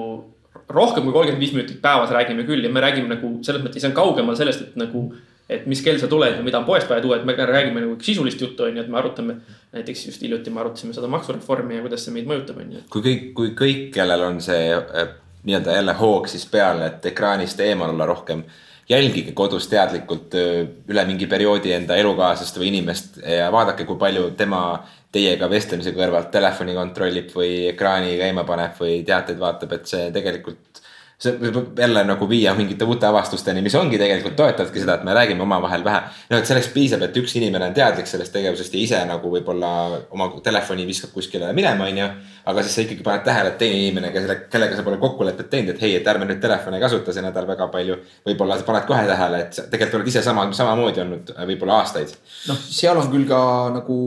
rohkem kui kolmkümmend viis minutit päevas räägime küll ja me räägime nagu selles mõttes, see on kaugemal sellest, et nagu et mis kell sa tuled ja mida on poest vaja tuua, et me räägime nagu sisulist juttu, on ju, et me arutame. näiteks just hiljuti me arutasime seda maksureformi ja kuidas see meid mõjutab, on ju. kui kõik, kui kõik, kellel on see äh, nii-öelda jälle hoog siis peal, et ekraanist eemal olla rohkem. Jälgige kodus teadlikult üle mingi perioodi enda elukaaslast või inimest ja vaadake, kui palju tema teiega vestlemise kõrvalt telefoni kontrollib või ekraani käima paneb või teateid vaatab, et see tegelikult see võib jälle nagu viia mingite uute avastusteni, mis ongi tegelikult toetavadki seda, et me räägime omavahel vähe. no et selleks piisab, et üks inimene on teadlik sellest tegevusest ja ise nagu võib-olla oma telefoni viskab kuskile minema, on ju. aga siis sa ikkagi paned tähele, et teine inimene, kelle, kellega sa pole kokkulepet teinud, et hei, et ärme nüüd telefoni kasuta see nädal väga palju. võib-olla sa paned kohe tähele, et tegelikult oled ise sama, samamoodi olnud võib-olla aastaid. noh, seal on küll ka nagu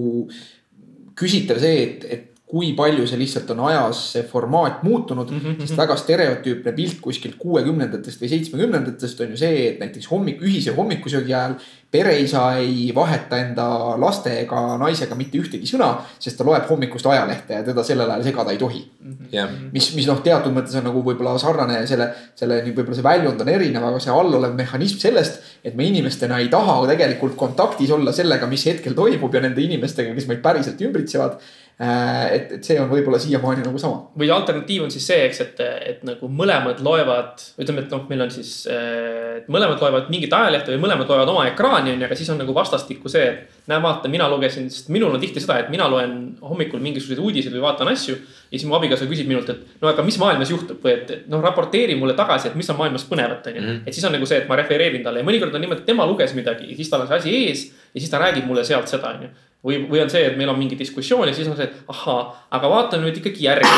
küsitav see, et, et kui palju see lihtsalt on ajas see formaat muutunud mm. -hmm. sest väga stereotüüpne pilt kuskilt kuuekümnendatest või seitsmekümnendatest on ju see, et näiteks hommik, ühise hommikusöögi ajal pereisa ei vaheta enda laste ega naisega mitte ühtegi sõna, sest ta loeb hommikust ajalehte ja teda sellel ajal segada ei tohi mm. -hmm. Yeah. mis, mis noh, teatud mõttes on nagu võib-olla sarnane selle, selle võib-olla see väljund on erinev, aga see allolev mehhanism sellest, et me inimestena ei taha tegelikult kontaktis olla sellega, mis hetkel toimub ja nende inimestega, kes meid päriselt ümbritsevad et, et see on võib-olla siiamaani nagu sama. või alternatiiv on siis see, eks, et, et nagu mõlemad loevad, ütleme, et noh, meil on siis, äh, et mõlemad loevad mingit ajalehte või mõlemad loevad oma ekraani on ju, aga siis on nagu vastastikku see, et näe, vaata, mina lugesin, sest minul on tihti seda, et mina loen hommikul mingisuguseid uudiseid või vaatan asju. ja siis mu abikaasa küsib minult, et no aga mis maailmas juhtub või et noh, raporteeri mulle tagasi, et mis on maailmas põnevat, on ju. Mhm. et siis on nagu see, et ma refereerin talle ja mõnikord on niimoodi, et tema luges midagi ja siis tal on see asi ees ja siis ta räägib mulle sealt seda, on ju või, või on see, et meil on mingi diskussioon ja siis on see, et ahaa, aga vaata nüüd ikkagi järgi.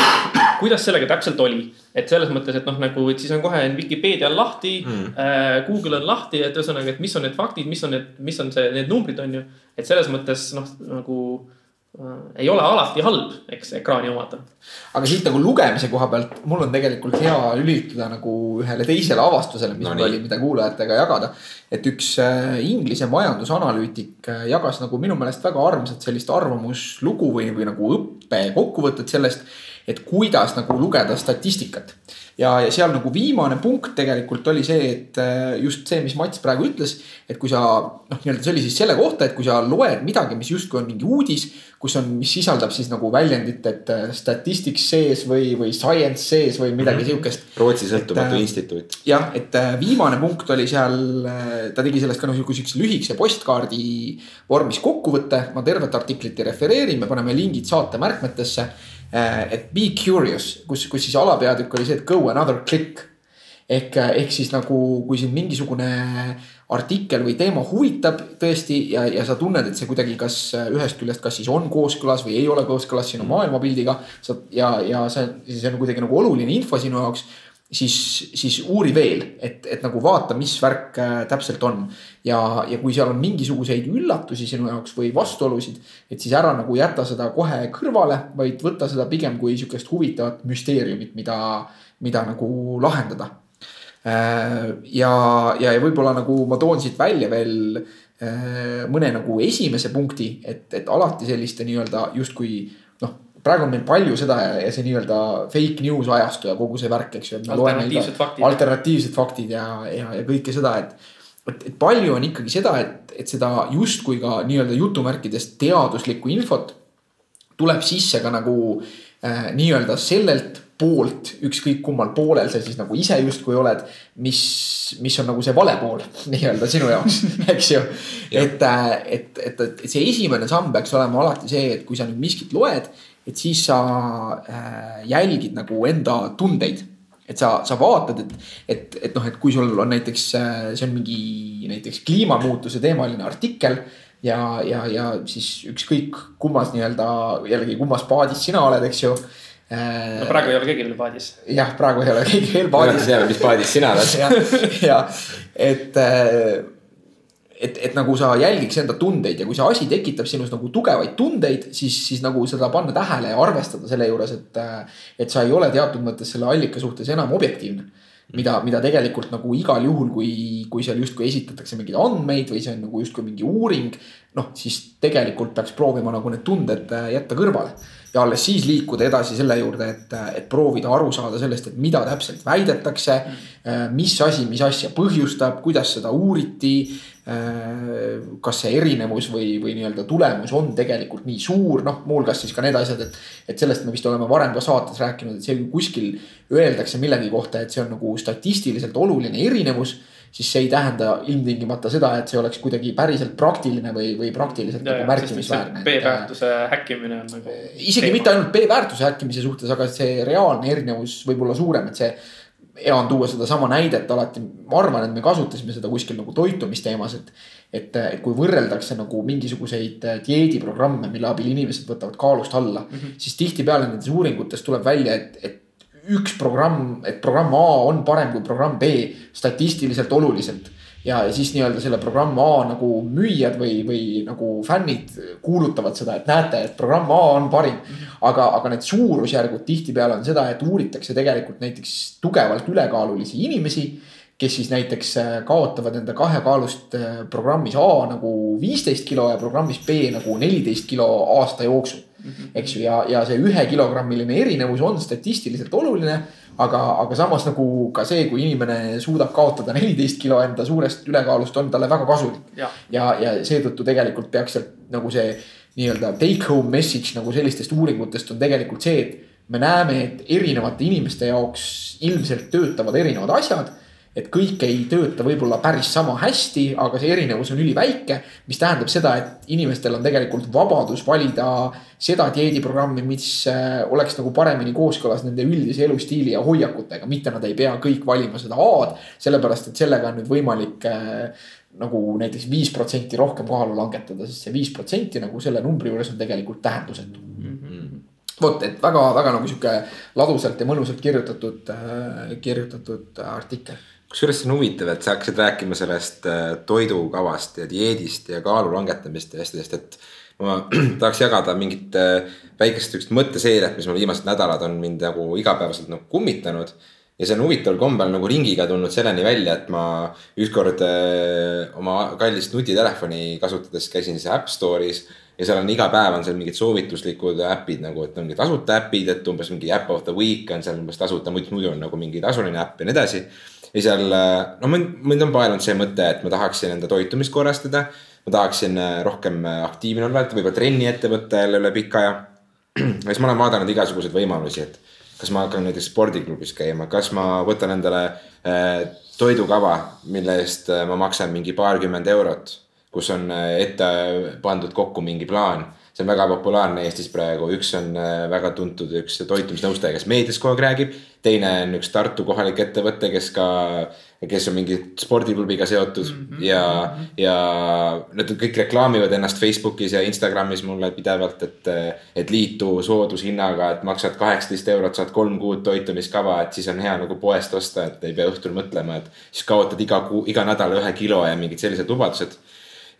kuidas sellega täpselt oli. et selles mõttes, et noh, nagu, et siis on kohe Vikipeedia on lahti mm., Google on lahti, et ühesõnaga, et mis on need faktid, mis on need, mis on see, need numbrid, on ju. et selles mõttes noh, nagu äh, ei ole alati halb, eks ekraani omada. aga siit nagu lugemise koha pealt, mul on tegelikult hea lülituda nagu ühele teisele avastusele, mis no, mul oli, mida kuulajatega jagada. et üks äh, Inglise majandusanalüütik äh, jagas nagu minu meelest väga armsat sellist arvamuslugu või, või nagu õppekokkuvõtet sellest et kuidas nagu lugeda statistikat. ja, ja seal nagu viimane punkt tegelikult oli see, et äh, just see, mis Mats praegu ütles, et kui sa noh, nii-öelda see oli siis selle kohta, et kui sa loed midagi, mis justkui on mingi uudis, kus on, mis sisaldab siis nagu väljendit, et äh, statistics sees või, või science sees või midagi mm -hmm. sihukest. Rootsi sõltumatu äh, instituut. jah, et viimane punkt oli seal, ta tegi sellest ka nagu sihukese lühikese postkaardi vormis kokkuvõtte. ma tervet artiklit ei refereeri, me paneme lingid saate märkmetesse et be curious, kus, kus siis alapeatükk oli see, et go another click. ehk, ehk siis nagu, kui sind mingisugune artikkel või teema huvitab tõesti ja, ja sa tunned, et see kuidagi kas ühest küljest, kas siis on kooskõlas või ei ole kooskõlas sinu maailmapildiga. sa ja, ja see, see on kuidagi nagu oluline info sinu jaoks siis, siis uuri veel, et, et nagu vaata, mis värk äh, täpselt on. ja, ja kui seal on mingisuguseid üllatusi sinu jaoks või vastuolusid, et siis ära nagu jäta seda kohe kõrvale, vaid võta seda pigem kui sihukest huvitavat müsteeriumit, mida, mida nagu lahendada. Äh, ja, ja, ja võib-olla nagu ma toon siit välja veel äh, mõne nagu esimese punkti, et, et alati selliste nii-öelda justkui praegu on meil palju seda ja, ja see nii-öelda fake news ajastu ja kogu see värk, eks ju. alternatiivsed faktid. alternatiivsed faktid ja, ja, ja kõike seda, et. et, et palju on ikkagi seda, et, et seda justkui ka nii-öelda jutumärkides teaduslikku infot tuleb sisse ka nagu äh, nii-öelda sellelt poolt, ükskõik kummal poolel sa siis nagu ise justkui oled, mis, mis on nagu see vale pool nii-öelda sinu jaoks, eks ju. et, äh, et, et, et see esimene samm peaks olema alati see, et kui sa nüüd miskit loed et siis sa äh, jälgid nagu enda tundeid. et sa, sa vaatad, et, et, et noh, et kui sul on näiteks, äh, see on mingi näiteks kliimamuutuse teemaline artikkel ja, ja, ja siis ükskõik kummas nii-öelda jällegi kummas paadis sina oled, eks ju äh, no praegu ei ole keegi veel paadis. jah, praegu ei ole keegi veel paadis. teame, mis paadis sina oled. ja, ja et et, et nagu sa jälgiks enda tundeid ja kui see asi tekitab sinus nagu tugevaid tundeid, siis, siis nagu seda panna tähele ja arvestada selle juures, et. et sa ei ole teatud mõttes selle allika suhtes enam objektiivne. mida, mida tegelikult nagu igal juhul, kui, kui seal justkui esitatakse mingeid andmeid või see on nagu justkui mingi uuring. noh, siis tegelikult peaks proovima nagu need tunded jätta kõrvale ja alles siis liikuda edasi selle juurde, et, et proovida aru saada sellest, et mida täpselt väidetakse. mis asi, mis asja põhjustab, kuidas seda uuriti kas see erinevus või, või nii-öelda tulemus on tegelikult nii suur, noh, muuhulgas siis ka need asjad, et. et sellest me vist oleme varem ka saates rääkinud, et see kuskil öeldakse millegi kohta, et see on nagu statistiliselt oluline erinevus. Siis see ei tähenda ilmtingimata seda, et see oleks kuidagi päriselt praktiline või, või praktiliselt ja, nagu märkimisväärne. B-väärtuse häkkimine on nagu. isegi mitte ainult B-väärtuse häkkimise suhtes, aga see reaalne erinevus võib olla suurem, et see hea on tuua sedasama näidet alati, ma arvan, et me kasutasime seda kuskil nagu toitumisteemas, et. et, et kui võrreldakse nagu mingisuguseid dieediprogramme, mille abil inimesed võtavad kaalust alla mm, -hmm. siis tihtipeale nendes uuringutes tuleb välja, et, et üks programm, et programm A on parem kui programm B statistiliselt oluliselt ja, siis nii-öelda selle programm A nagu müüjad või, või nagu fännid kuulutavad seda, et näete, et programm A on parim. aga, aga need suurusjärgud tihtipeale on seda, et uuritakse tegelikult näiteks tugevalt ülekaalulisi inimesi kes siis näiteks äh, kaotavad enda kahekaalust äh, programmis A nagu viisteist kilo ja programmis B nagu neliteist kilo aasta jooksul. Mhm. eks ju, ja, ja see ühe kilogrammiline erinevus on statistiliselt oluline aga, aga samas nagu ka see, kui inimene suudab kaotada neliteist kilo enda suurest ülekaalust, on talle väga kasulik. ja, ja, ja seetõttu tegelikult peaks sealt nagu see nii-öelda take home message nagu sellistest uuringutest on tegelikult see, et me näeme, et erinevate inimeste jaoks ilmselt töötavad erinevad asjad et kõik ei tööta võib-olla päris sama hästi, aga see erinevus on üliväike. mis tähendab seda, et inimestel on tegelikult vabadus valida seda dieediprogrammi, mis äh, oleks nagu paremini kooskõlas nende üldise elustiili ja hoiakutega, mitte nad ei pea kõik valima seda A-d. sellepärast, et sellega on nüüd võimalik äh, nagu näiteks viis protsenti rohkem kaalu langetada, sest see viis protsenti nagu selle numbri juures on tegelikult tähendusetu mm. -hmm vot, et väga-väga nagu sihuke ladusalt ja mõnusalt kirjutatud, kirjutatud artikkel. Kusjuures see on huvitav, et sa hakkasid rääkima sellest äh, toidukavast ja dieedist ja kaalu langetamist ja asjadest, et. ma tahaks jagada mingit äh, väikest siukest mõtteseeriat, mis mul viimased nädalad on mind nagu igapäevaselt nagu kummitanud ja see on huvitaval kombel nagu ringiga tulnud selleni välja, et ma ükskord äh, oma kallist nutitelefoni kasutades käisin siis App Store'is. ja seal on iga päev on seal mingid soovituslikud äpid nagu, et ongi tasuta äpid, et umbes mingi äpp of the week on seal umbes tasuta, muidu on nagu mingi tasuline äpp ja nii edasi. Ja seal, no mind, mind on paelunud see mõte, et ma tahaksin enda toitumist korrastada. ma tahaksin äh, rohkem aktiivne olla, et võib-olla trenni ette võtta jälle üle pika aja. ja siis ma olen vaadanud igasuguseid võimalusi, et kas ma hakkan näiteks spordiklubis käima, kas ma võtan endale äh, toidukava, mille eest äh, ma maksan mingi paarkümmend eurot, kus on äh, ette pandud kokku mingi plaan. See on väga populaarne Eestis praegu, üks on äh, väga tuntud, üks toitumisnõustaja, kes meedias kogu aeg räägib. teine on üks Tartu kohalik ettevõte, kes ka, kes on mingi spordiklubiga seotud mm -hmm. ja, ja nad kõik reklaamivad ennast Facebookis ja Instagramis mulle pidevalt, et, et liitu soodushinnaga, et maksad kaheksateist eurot, saad kolm kuud toitumiskava, et siis on hea nagu poest osta, et ei pea õhtul mõtlema, et siis kaotad iga kuu, iga nädal ühe kilo ja mingid sellised lubadused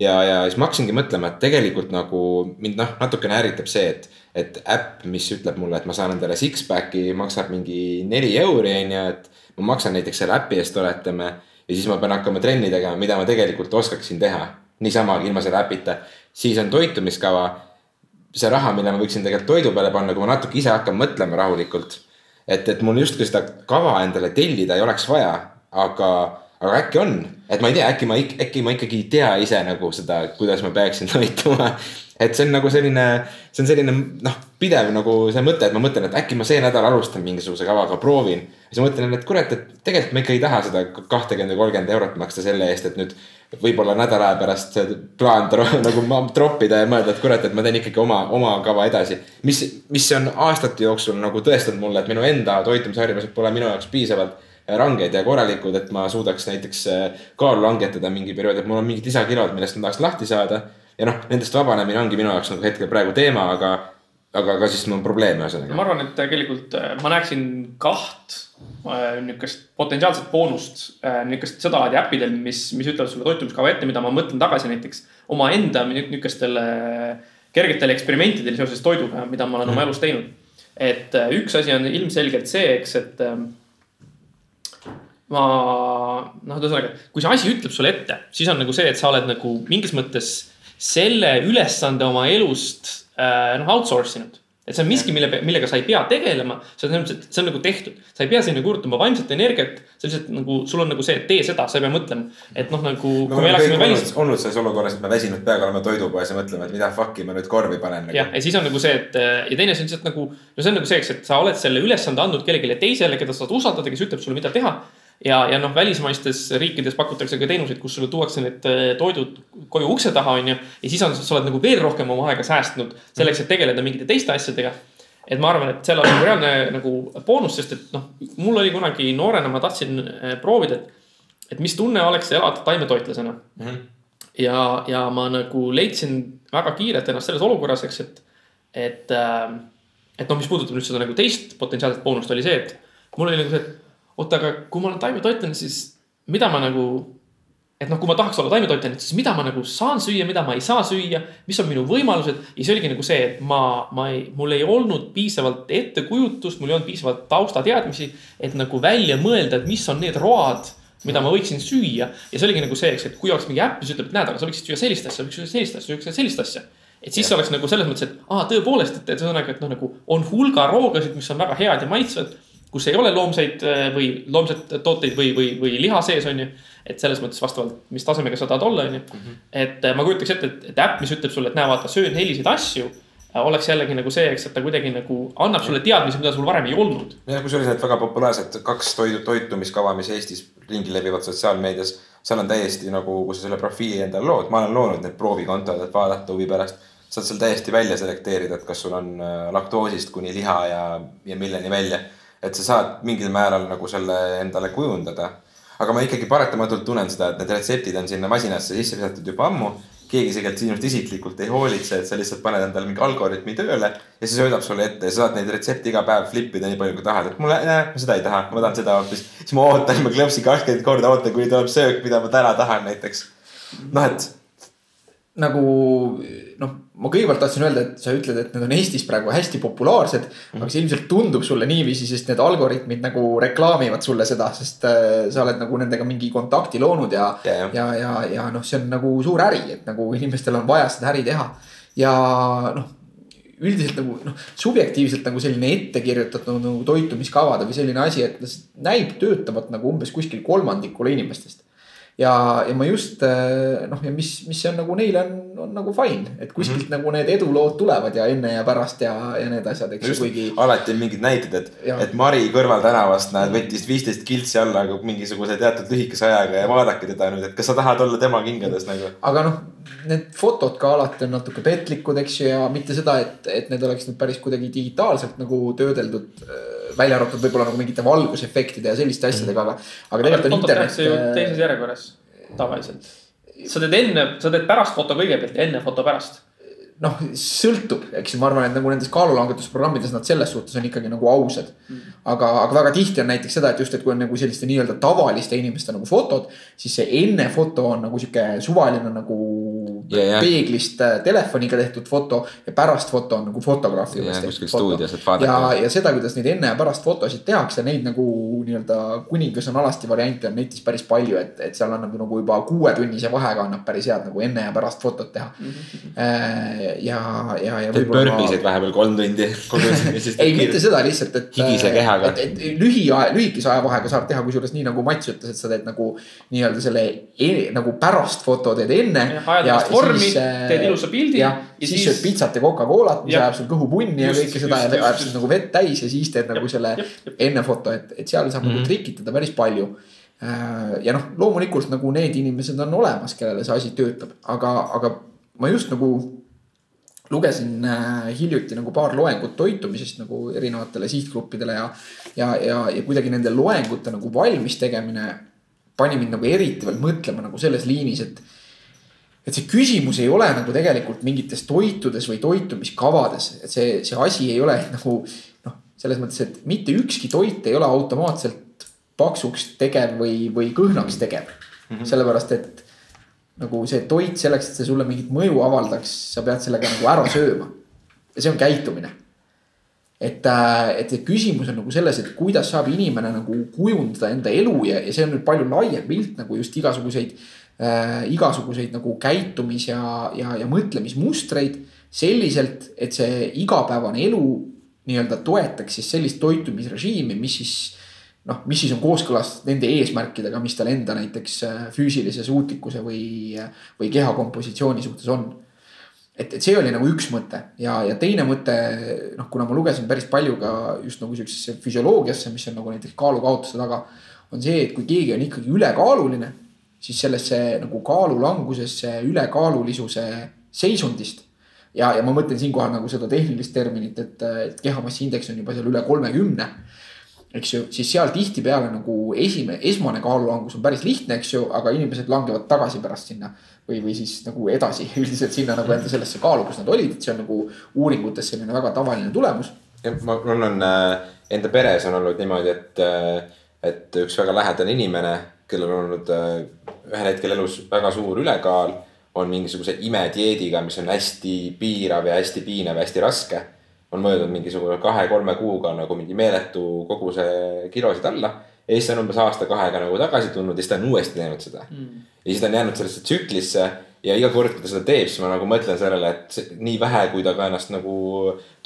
ja, ja siis ma hakkasingi mõtlema, et tegelikult nagu mind noh, natukene ärritab see, et, et äpp, mis ütleb mulle, et ma saan endale six-pack'i, maksab mingi neli euri, on ju, et ma maksan näiteks selle äpi eest, oletame. ja siis ma pean hakkama trenni tegema, mida ma tegelikult oskaksin teha, niisama ilma selle äpita. siis on toitumiskava, see raha, mille ma võiksin tegelikult toidu peale panna, kui ma natuke ise hakkan mõtlema rahulikult. et, et mul justkui seda kava endale tellida ei oleks vaja, aga, aga äkki on, et ma ei tea, äkki ma, äkki ma ikkagi ei tea ise nagu seda, kuidas ma peaksin toituma. et see on nagu selline, see on selline noh, pidev nagu see mõte, et ma mõtlen, et äkki ma see nädal alustan mingisuguse kavaga, proovin. siis ma mõtlen, et kurat, et tegelikult ma ikka ei taha seda kahtekümmend või kolmkümmend eurot maksta selle eest, et nüüd võib-olla nädala aja pärast plaan nagu troppida ja mõelda, et kurat, et ma teen ikkagi oma, oma kava edasi. mis, mis on aastate jooksul nagu tõestanud mulle, et minu enda toitumisharjumused pole minu jaoks piisavalt ranged ja korralikud, et ma suudaks näiteks äh, kaalu langetada mingi periood, et mul on mingid lisakilod, millest ma tahaks lahti saada. ja noh, nendest vabanemine ongi minu jaoks nagu hetkel praegu teema, aga, aga ka siis mul on probleeme ühesõnaga. ma arvan, et tegelikult äh, ma näeksin kaht äh, niisugust potentsiaalset boonust niisugust sedalaadi äppidel, mis, mis ütlevad sulle toitumiskava ette, mida ma mõtlen tagasi näiteks omaenda niisugustele kergetele eksperimentidele seoses toiduga, mida ma olen mm. oma elus teinud. et üks asi on ilmselgelt see, eks, et äh, ma noh, ühesõnaga, kui see asi ütleb sulle ette, siis on nagu see, et sa oled nagu mingis mõttes selle ülesande oma elust äh, noh outsource inud. et see on miski, mille, millega sa ei pea tegelema, see on, see on nagu tehtud, sa ei pea sinna kulutama vaimset energiat. sa lihtsalt nagu, sul on nagu see, et tee seda, sa ei pea mõtlema, et noh, nagu. me oleme kõik olnud, olnud selles olukorras, et me väsinud peaga oleme toidupoes ja mõtleme, et mida fuck'i ma nüüd korvi panen nagu. jah, ja siis on nagu see, et ja teine asi on lihtsalt nagu, no see on nagu see, eks, et sa oled selle ülesande andnud kellelegi teisele, keda sa saad usaldada, kes ütleb sulle, mida teha ja, ja noh, välismaistes riikides pakutakse ka teenuseid, kus sulle tuuakse need toidud koju ukse taha, onju. ja siis on, sa oled nagu veel rohkem oma aega säästnud selleks, et tegeleda mingite teiste asjadega. et ma arvan, et seal on nagu reaalne nagu boonus, sest et noh, mul oli kunagi noorena, ma tahtsin eh, proovida, et, et mis tunne oleks elada taimetoitlasena mm. -hmm. ja, ja ma nagu leidsin väga kiirelt ennast selles olukorras, eks, et, et, et noh, mis puudutab nüüd seda nagu teist potentsiaalset boonust, oli see, et mul oli nagu see, et oota, aga kui ma olen taimetoitlane, siis mida ma nagu, et noh, kui ma tahaks olla taimetoitlane, siis mida ma nagu saan süüa, mida ma ei saa süüa, mis on minu võimalused? Ja see oligi nagu see, et ma, ma ei, mul ei olnud piisavalt ettekujutust, mul ei olnud piisavalt taustateadmisi, et nagu välja mõelda, et mis on need road, mida ma võiksin süüa. Ja see oligi nagu see, eks, et kui oleks mingi äpp, mis ütleb, et näed, aga sa võiksid süüa sellist asja, võiks süüa sellist asja, võiks süüa sellist asja. Et siis ja. oleks nagu selles mõttes, et aa, tõepoolest, et, et ühesõnaga, et noh, nagu on hulga roogasid, mis on väga head ja maitsvad kus ei ole loomseid või loomset tooteid või, või, või liha sees, on ju. et selles mõttes vastavalt, mis tasemega sa tahad olla, on ju. et ma kujutaks ette, et, et äpp, mis ütleb sulle, et näe, vaata, söön selliseid asju. oleks jällegi nagu see, eks, et ta kuidagi nagu annab sulle teadmisi, mida sul varem ei olnud. jah, kusjuures need väga populaarsed kaks toidu, toitumiskava, mis Eestis ringi levivad sotsiaalmeedias. seal on täiesti nagu, kui sa selle profiili endale lood, ma olen loonud need proovikontod, et vaadata huvi pärast saad seal täiesti välja selekteerida, et kas sul on laktoosist kuni liha ja, ja milleni välja et sa saad mingil määral nagu selle endale kujundada. aga ma ikkagi paratamatult tunnen seda, et need retseptid on sinna masinasse sisse visatud juba ammu. keegi tegelikult sinust isiklikult ei hoolitse, et sa lihtsalt paned endale mingi algoritmi tööle ja see söödab sulle ette ja sa saad neid retsepte iga päev flip ida nii palju, kui tahad, et mulle, ma seda ei taha, ma tahan seda hoopis. siis ma ootan, ma klõpsin kakskümmend korda, ootan, kuni tuleb söök, mida ma täna tahan näiteks. noh, et nagu noh, ma kõigepealt tahtsin öelda, et sa ütled, et need on Eestis praegu hästi populaarsed mm. -hmm. aga see ilmselt tundub sulle niiviisi, sest need algoritmid nagu reklaamivad sulle seda, sest äh, sa oled nagu nendega mingi kontakti loonud ja yeah., ja, ja, ja noh, see on nagu suur äri, et nagu inimestel on vaja seda äri teha. ja noh, üldiselt nagu noh, subjektiivselt nagu selline ette kirjutatud nagu toitumiskavade või selline asi, et näib töötavat nagu umbes kuskil kolmandikule inimestest ja, ja ma just eh, noh, ja mis, mis on nagu neile on, on nagu fine, et kuskilt mm -hmm. nagu need edulood tulevad ja enne ja pärast ja, ja need asjad, eks ju, kuigi. alati on mingid näited, et, et Mari kõrvaltänavast näed, võttis viisteist kiltsi alla mingisuguse teatud lühikese ajaga ja vaadake teda nüüd, et kas sa tahad olla tema kingades nagu. aga noh, need fotod ka alati on natuke petlikud, eks ju, ja mitte seda, et, et need oleks nüüd päris kuidagi digitaalselt nagu töödeldud välja arvatud võib-olla nagu mingite valgusefektide ja selliste asjadega, aga, aga tegelikult on internet. Äh, teises järjekorras tavaliselt. sa teed enne, sa teed pärast foto kõigepealt ja enne foto pärast noh, sõltub, eks ma arvan, et nagu nendes kaalulangetusprogrammides nad selles suhtes on ikkagi nagu ausad mm. aga, aga väga tihti on näiteks seda, et just, et kui on nagu selliste nii-öelda tavaliste inimeste nagu fotod, siis see enne foto on nagu sihuke suvaline nagu yeah, yeah. peeglist äh, telefoniga tehtud foto ja pärast foto on nagu fotograafi juures yeah, tehtud foto. ja, ja seda, kuidas neid enne ja pärast fotosid tehakse, neid nagu nii-öelda kuningas on alasti variante on netis päris palju, et, et seal annab nagu juba kuuetunnise vahega annab päris head nagu enne ja pärast fotot teha mm. -hmm ja, ja, ja. teed burpeesid vahepeal kolm tundi. ei, mitte seda lihtsalt, et. higise kehaga. et, et lühi, lühikese ajavahega saab teha, kusjuures nii nagu Mats ütles, et sa teed nagu nii-öelda selle e, nagu pärast foto teed enne. ajad vormi, äh, teed ilusa pildi. ja, ja siis sööd pitsat ja Coca-Colat, mis ajab sul kõhu punni ja kõike seda ja ajab sul nagu vett täis ja siis teed nagu selle enne foto, et, et seal saab nagu mhm. trikitada päris palju äh, ja noh, loomulikult nagu need inimesed on olemas, kellele see asi töötab, aga, aga ma just nagu lugesin äh, hiljuti nagu paar loengut toitumisest nagu erinevatele sihtgruppidele ja, ja, ja, ja kuidagi nende loengute nagu valmis tegemine pani mind nagu eriti veel mõtlema nagu selles liinis, et. Et see küsimus ei ole nagu tegelikult mingites toitudes või toitumiskavades, et see, see asi ei ole nagu noh, selles mõttes, et mitte ükski toit ei ole automaatselt paksuks tegev või, või kõhnaks tegev mm. -hmm. sellepärast, et nagu see toit selleks, et see sulle mingit mõju avaldaks, sa pead sellega nagu ära sööma. ja see on käitumine. et, äh, et see küsimus on nagu selles, et kuidas saab inimene nagu kujundada enda elu ja, ja see on nüüd palju laiem pilt nagu just igasuguseid äh,, igasuguseid nagu käitumis ja, ja, ja mõtlemismustreid selliselt, et see igapäevane elu nii-öelda toetaks siis sellist toitumisrežiimi, mis siis noh, mis siis on kooskõlas nende eesmärkidega, mis tal enda näiteks äh, füüsilise suutlikkuse või, või keha kompositsiooni suhtes on. et, et see oli nagu üks mõte ja, ja teine mõte, noh, kuna ma lugesin päris palju ka just nagu siuksesse füsioloogiasse, mis on nagu näiteks kaalukaotuse taga. on see, et kui keegi on ikkagi ülekaaluline, siis sellesse nagu kaalulangusesse, ülekaalulisuse seisundist ja, ja ma mõtlen siinkohal nagu seda tehnilist terminit, et, et kehamassiindeks on juba seal üle kolmekümne eks ju, siis seal tihtipeale nagu esimene, esmane kaalulangus on päris lihtne, eks ju, aga inimesed langevad tagasi pärast sinna. või, või siis nagu edasi üldiselt sinna nagu enda sellesse kaalu, kus nad olid, et see on nagu uuringutes selline väga tavaline tulemus. ma, mul on äh, enda peres on olnud niimoodi, et, äh, et üks väga lähedane inimene, kellel on olnud äh, ühel hetkel elus väga suur ülekaal on mingisuguse imedieediga, mis on hästi piirav ja hästi piinav ja hästi raske on möödunud mingisugune kahe-kolme kuuga nagu mingi meeletu koguse kilosid alla. ja siis ta on umbes aasta-kahega nagu tagasi tulnud ja siis ta on uuesti teinud seda mm.. ja siis ta on jäänud sellesse tsüklisse ja iga kord, kui ta seda teeb, siis ma nagu mõtlen sellele, et nii vähe, kui ta ka ennast nagu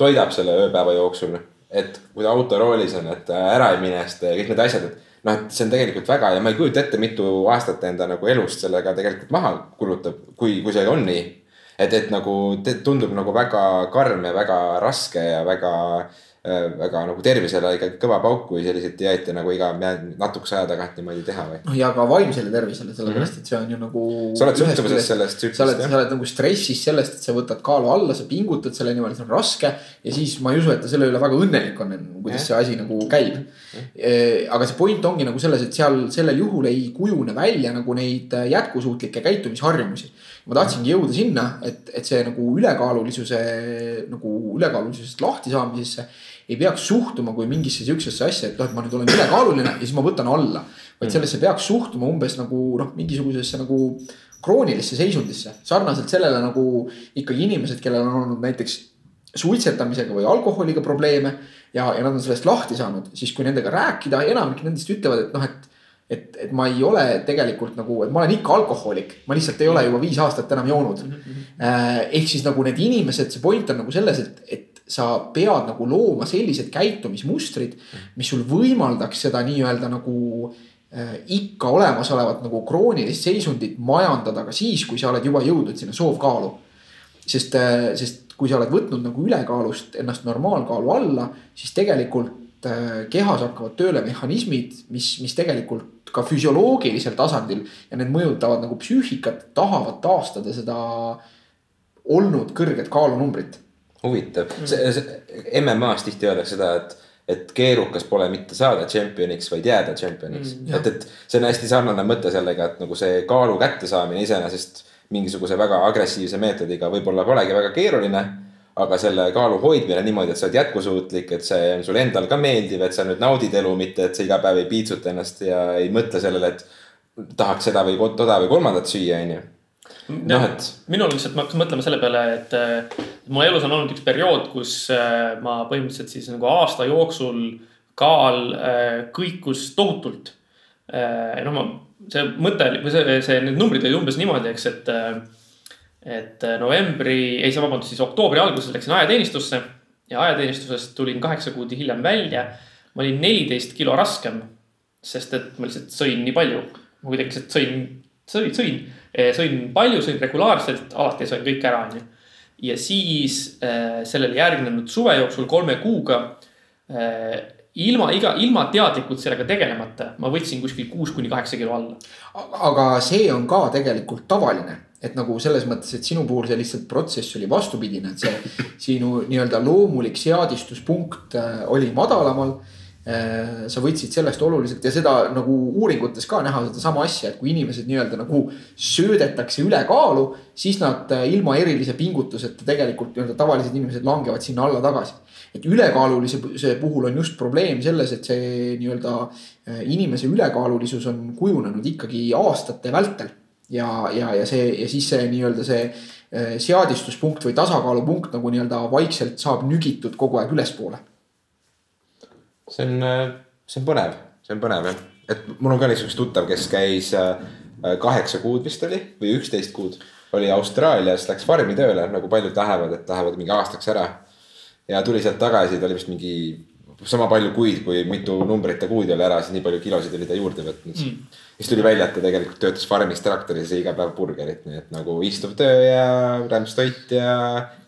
toidab selle ööpäeva jooksul. et kui ta autoroolis on, et ära ei mine, sest kõik need asjad, et noh, et see on tegelikult väga ja ma ei kujuta ette, mitu aastat enda nagu elust sellega tegelikult maha kulutab, kui, kui see on nii. Et, et nagu tundub nagu väga karm ja väga raske ja väga äh, väga nagu tervisele ikkagi kõva pauk, kui selliseid dieete nagu iga natukese aja tagant niimoodi teha või. noh, ja ka vaimsele tervisele, sellepärast mhm. et see on ju nagu. sa oled sõltuvuses sellest tsüklist. sa oled, sa oled nagu stressis sellest, et sa võtad kaalu alla, sa pingutad selle nimel, see on raske. ja siis ma ei usu, et ta selle üle väga õnnelik on, kuidas see asi nagu käib. E, aga see point ongi nagu selles, et seal sellel juhul ei kujune välja nagu neid jätkusuutlikke käitumisharjumusi ma tahtsingi jõuda sinna, et, et see nagu ülekaalulisuse nagu ülekaalulisusest lahti saamisesse ei peaks suhtuma kui mingisse siuksesse asja, et noh, et ma nüüd olen ülekaaluline ja siis ma võtan alla. vaid sellesse peaks suhtuma umbes nagu noh, mingisugusesse nagu kroonilisse seisundisse, sarnaselt sellele nagu ikkagi inimesed, kellel on olnud näiteks suitsetamisega või alkoholiga probleeme ja, ja nad on sellest lahti saanud, siis kui nendega rääkida, enamik nendest ütlevad, et noh, et et, et ma ei ole tegelikult nagu, et ma olen ikka alkohoolik, ma lihtsalt ei ole juba viis aastat enam joonud mm. -hmm. ehk siis nagu need inimesed, see point on nagu selles, et, et sa pead nagu looma sellised käitumismustrid, mis sul võimaldaks seda nii-öelda nagu äh, ikka olemasolevat nagu kroonilist seisundit majandada ka siis, kui sa oled juba jõudnud sinna soovkaalu. sest äh,, sest kui sa oled võtnud nagu ülekaalust ennast normaalkaalu alla, siis tegelikult äh, kehas hakkavad tööle mehhanismid, mis, mis tegelikult ka füsioloogilisel tasandil ja need mõjutavad nagu psüühikat, tahavad taastada seda olnud kõrget kaalunumbrit. Huvitav mm., see, see MM-as tihti öeldakse seda, et, et keerukas pole mitte saada tšempioniks, vaid jääda tšempioniks mm,. et, et see on hästi sarnane mõte sellega, et nagu see kaalu kättesaamine iseenesest mingisuguse väga agressiivse meetodiga võib-olla polegi väga keeruline aga selle kaalu hoidmine niimoodi, et sa oled jätkusuutlik, et see on sulle endal ka meeldiv, et sa nüüd naudid elu, mitte et sa iga päev ei piitsuta ennast ja ei mõtle sellele, et tahaks seda või toda või kolmandat süüa, onju. Noh, et. minul lihtsalt ma hakkasin mõtlema selle peale, et mu elus on olnud üks periood, kus äh, ma põhimõtteliselt siis nagu aasta jooksul kaal äh, kõikus tohutult. Äh, noh, ma, see mõte või see, see, need numbrid olid umbes niimoodi, eks, et et äh, novembri, ei, vabandust, siis oktoobri alguses läksin ajateenistusse ja ajateenistusest tulin kaheksa kuud hiljem välja. ma olin neliteist kilo raskem, sest et ma lihtsalt sõin nii palju. ma kuidagi lihtsalt sõin, sõin, sõin, sõin palju, sõin regulaarselt, alati sõin kõik ära, onju. ja siis äh, sellele järgnenud suve jooksul kolme kuuga äh, ilma iga, ilma teadlikult sellega tegelemata, ma võtsin kuskil kuus kuni kaheksa kilo alla. aga see on ka tegelikult tavaline et nagu selles mõttes, et sinu puhul see lihtsalt protsess oli vastupidine, et see sinu nii-öelda loomulik seadistuspunkt oli madalamal. Äh, sa võtsid sellest oluliselt ja seda nagu uuringutes ka näha sedasama asja, et kui inimesed nii-öelda nagu söödetakse ülekaalu, siis nad äh, ilma erilise pingutuseta tegelikult nii-öelda tavalised inimesed langevad sinna alla tagasi. et ülekaalulisuse puhul on just probleem selles, et see nii-öelda inimese ülekaalulisus on kujunenud ikkagi aastate vältel ja, ja, ja see ja siis see nii-öelda see äh, seadistuspunkt või tasakaalupunkt nagu nii-öelda vaikselt saab nügitud kogu aeg ülespoole. See on, äh, see on põnev, see on põnev jah, et mul on ka näiteks üks tuttav, kes käis äh, kaheksa kuud vist oli või üksteist kuud oli Austraalias, läks farmi tööle, nagu paljud lähevad, et lähevad mingi aastaks ära. ja tuli sealt tagasi, ta oli vist mingi sama palju kuid, kui mitu numbrit ta kuudi oli ära, siis nii palju kilosid oli ta juurde võtnud. Mm. Siis tuli välja, et ta tegelikult töötas farmis traktoris ja iga päev burgerit, nii et nagu istuv töö ja rämpstoit ja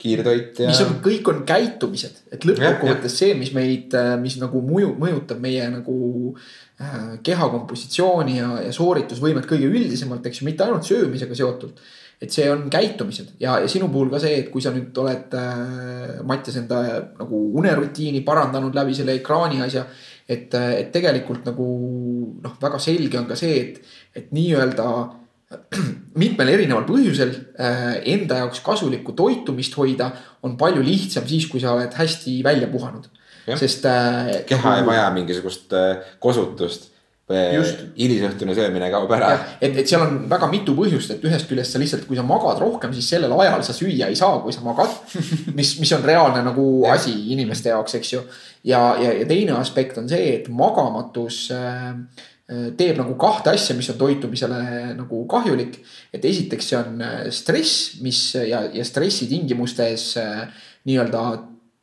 kiirtoit ja. mis on, kõik on käitumised, et lõppkokkuvõttes see, mis meid, mis nagu mõju, mõjutab meie nagu äh, keha kompositsiooni ja, ja sooritusvõimet kõige üldisemalt, eks ju, mitte ainult söömisega seotult et see on käitumised ja, ja sinu puhul ka see, et kui sa nüüd oled äh,, Mattias, enda nagu unerutiini parandanud läbi selle ekraani asja et, et tegelikult nagu noh, väga selge on ka see, et, et nii-öelda mitmel erineval põhjusel äh, enda jaoks kasulikku toitumist hoida on palju lihtsam siis, kui sa oled hästi välja puhanud. sest äh,. keha ei vaja mingisugust äh, kosutust hilisõhtune söömine kaob ära. et, et seal on väga mitu põhjust, et ühest küljest sa lihtsalt, kui sa magad rohkem, siis sellel ajal sa süüa ei saa, kui sa magad. mis, mis on reaalne nagu ja. asi inimeste jaoks, eks ju. ja, ja, ja teine aspekt on see, et magamatus äh, äh, teeb nagu kahte asja, mis on toitumisele nagu kahjulik. et esiteks see on äh, stress, mis ja, ja stressi tingimustes äh, nii-öelda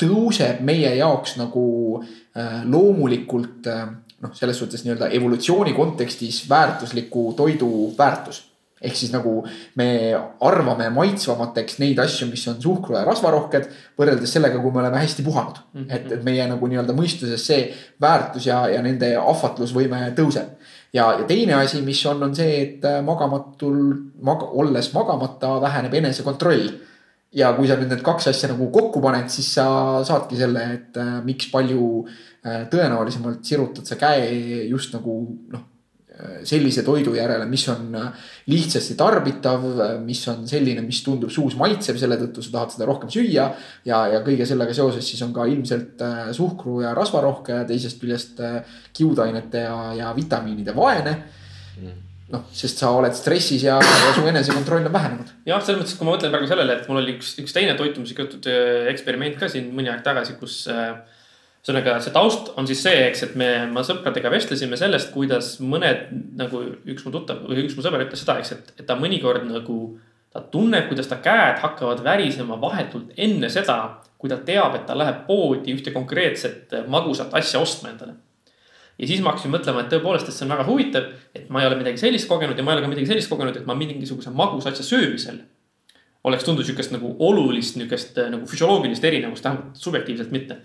tõuseb meie jaoks nagu äh, loomulikult äh, noh, selles suhtes nii-öelda evolutsiooni kontekstis väärtusliku toidu väärtus. ehk siis nagu me arvame maitsvamateks neid asju, mis on suhkru ja rasvarohked, võrreldes sellega, kui me oleme hästi puhanud mm. -hmm. et, et meie nagu nii-öelda mõistuses see väärtus ja, ja nende ahvatlusvõime tõuseb. ja, ja teine asi, mis on, on see, et magamatul mag,, olles magamata, väheneb enesekontroll ja kui sa nüüd need kaks asja nagu kokku paned, siis sa saadki selle, et äh, miks palju äh, Äh, tõenäolisemalt sirutad sa käe just nagu noh, sellise toidu järele, mis on lihtsasti tarbitav, mis on selline, mis tundub suus maitsev, selle tõttu sa tahad seda rohkem süüa. ja, ja kõige sellega seoses siis on ka ilmselt suhkru ja rasvarohke ja teisest küljest kiudainete ja, ja vitamiinide vaene mm noh, sest sa oled stressis ja, ja su enesekontroll on vähenenud. jah, selles mõttes, kui ma mõtlen praegu sellele, et mul oli üks, üks teine toitumisega äh, eksperiment ka siin mõni aeg tagasi, kus äh,. Ühesõnaga, see taust on siis see, eks, et me, ma sõpradega vestlesime sellest, kuidas mõned nagu üks mu tuttav või üks mu sõber ütles seda, eks, et, et ta mõnikord nagu. ta tunneb, kuidas ta käed hakkavad värisema vahetult enne seda, kui ta teab, et ta läheb poodi ühte konkreetset magusat asja ostma endale ja siis ma hakkasin mõtlema, et tõepoolest, et see on väga huvitav, et ma ei ole midagi sellist kogenud ja ma ei ole ka midagi sellist kogenud, et ma mingisuguse magusa asja söömisel. oleks tundnud sihukest nagu olulist nihukest nagu füsioloogilist erinevust, vähemalt subjektiivselt mitte.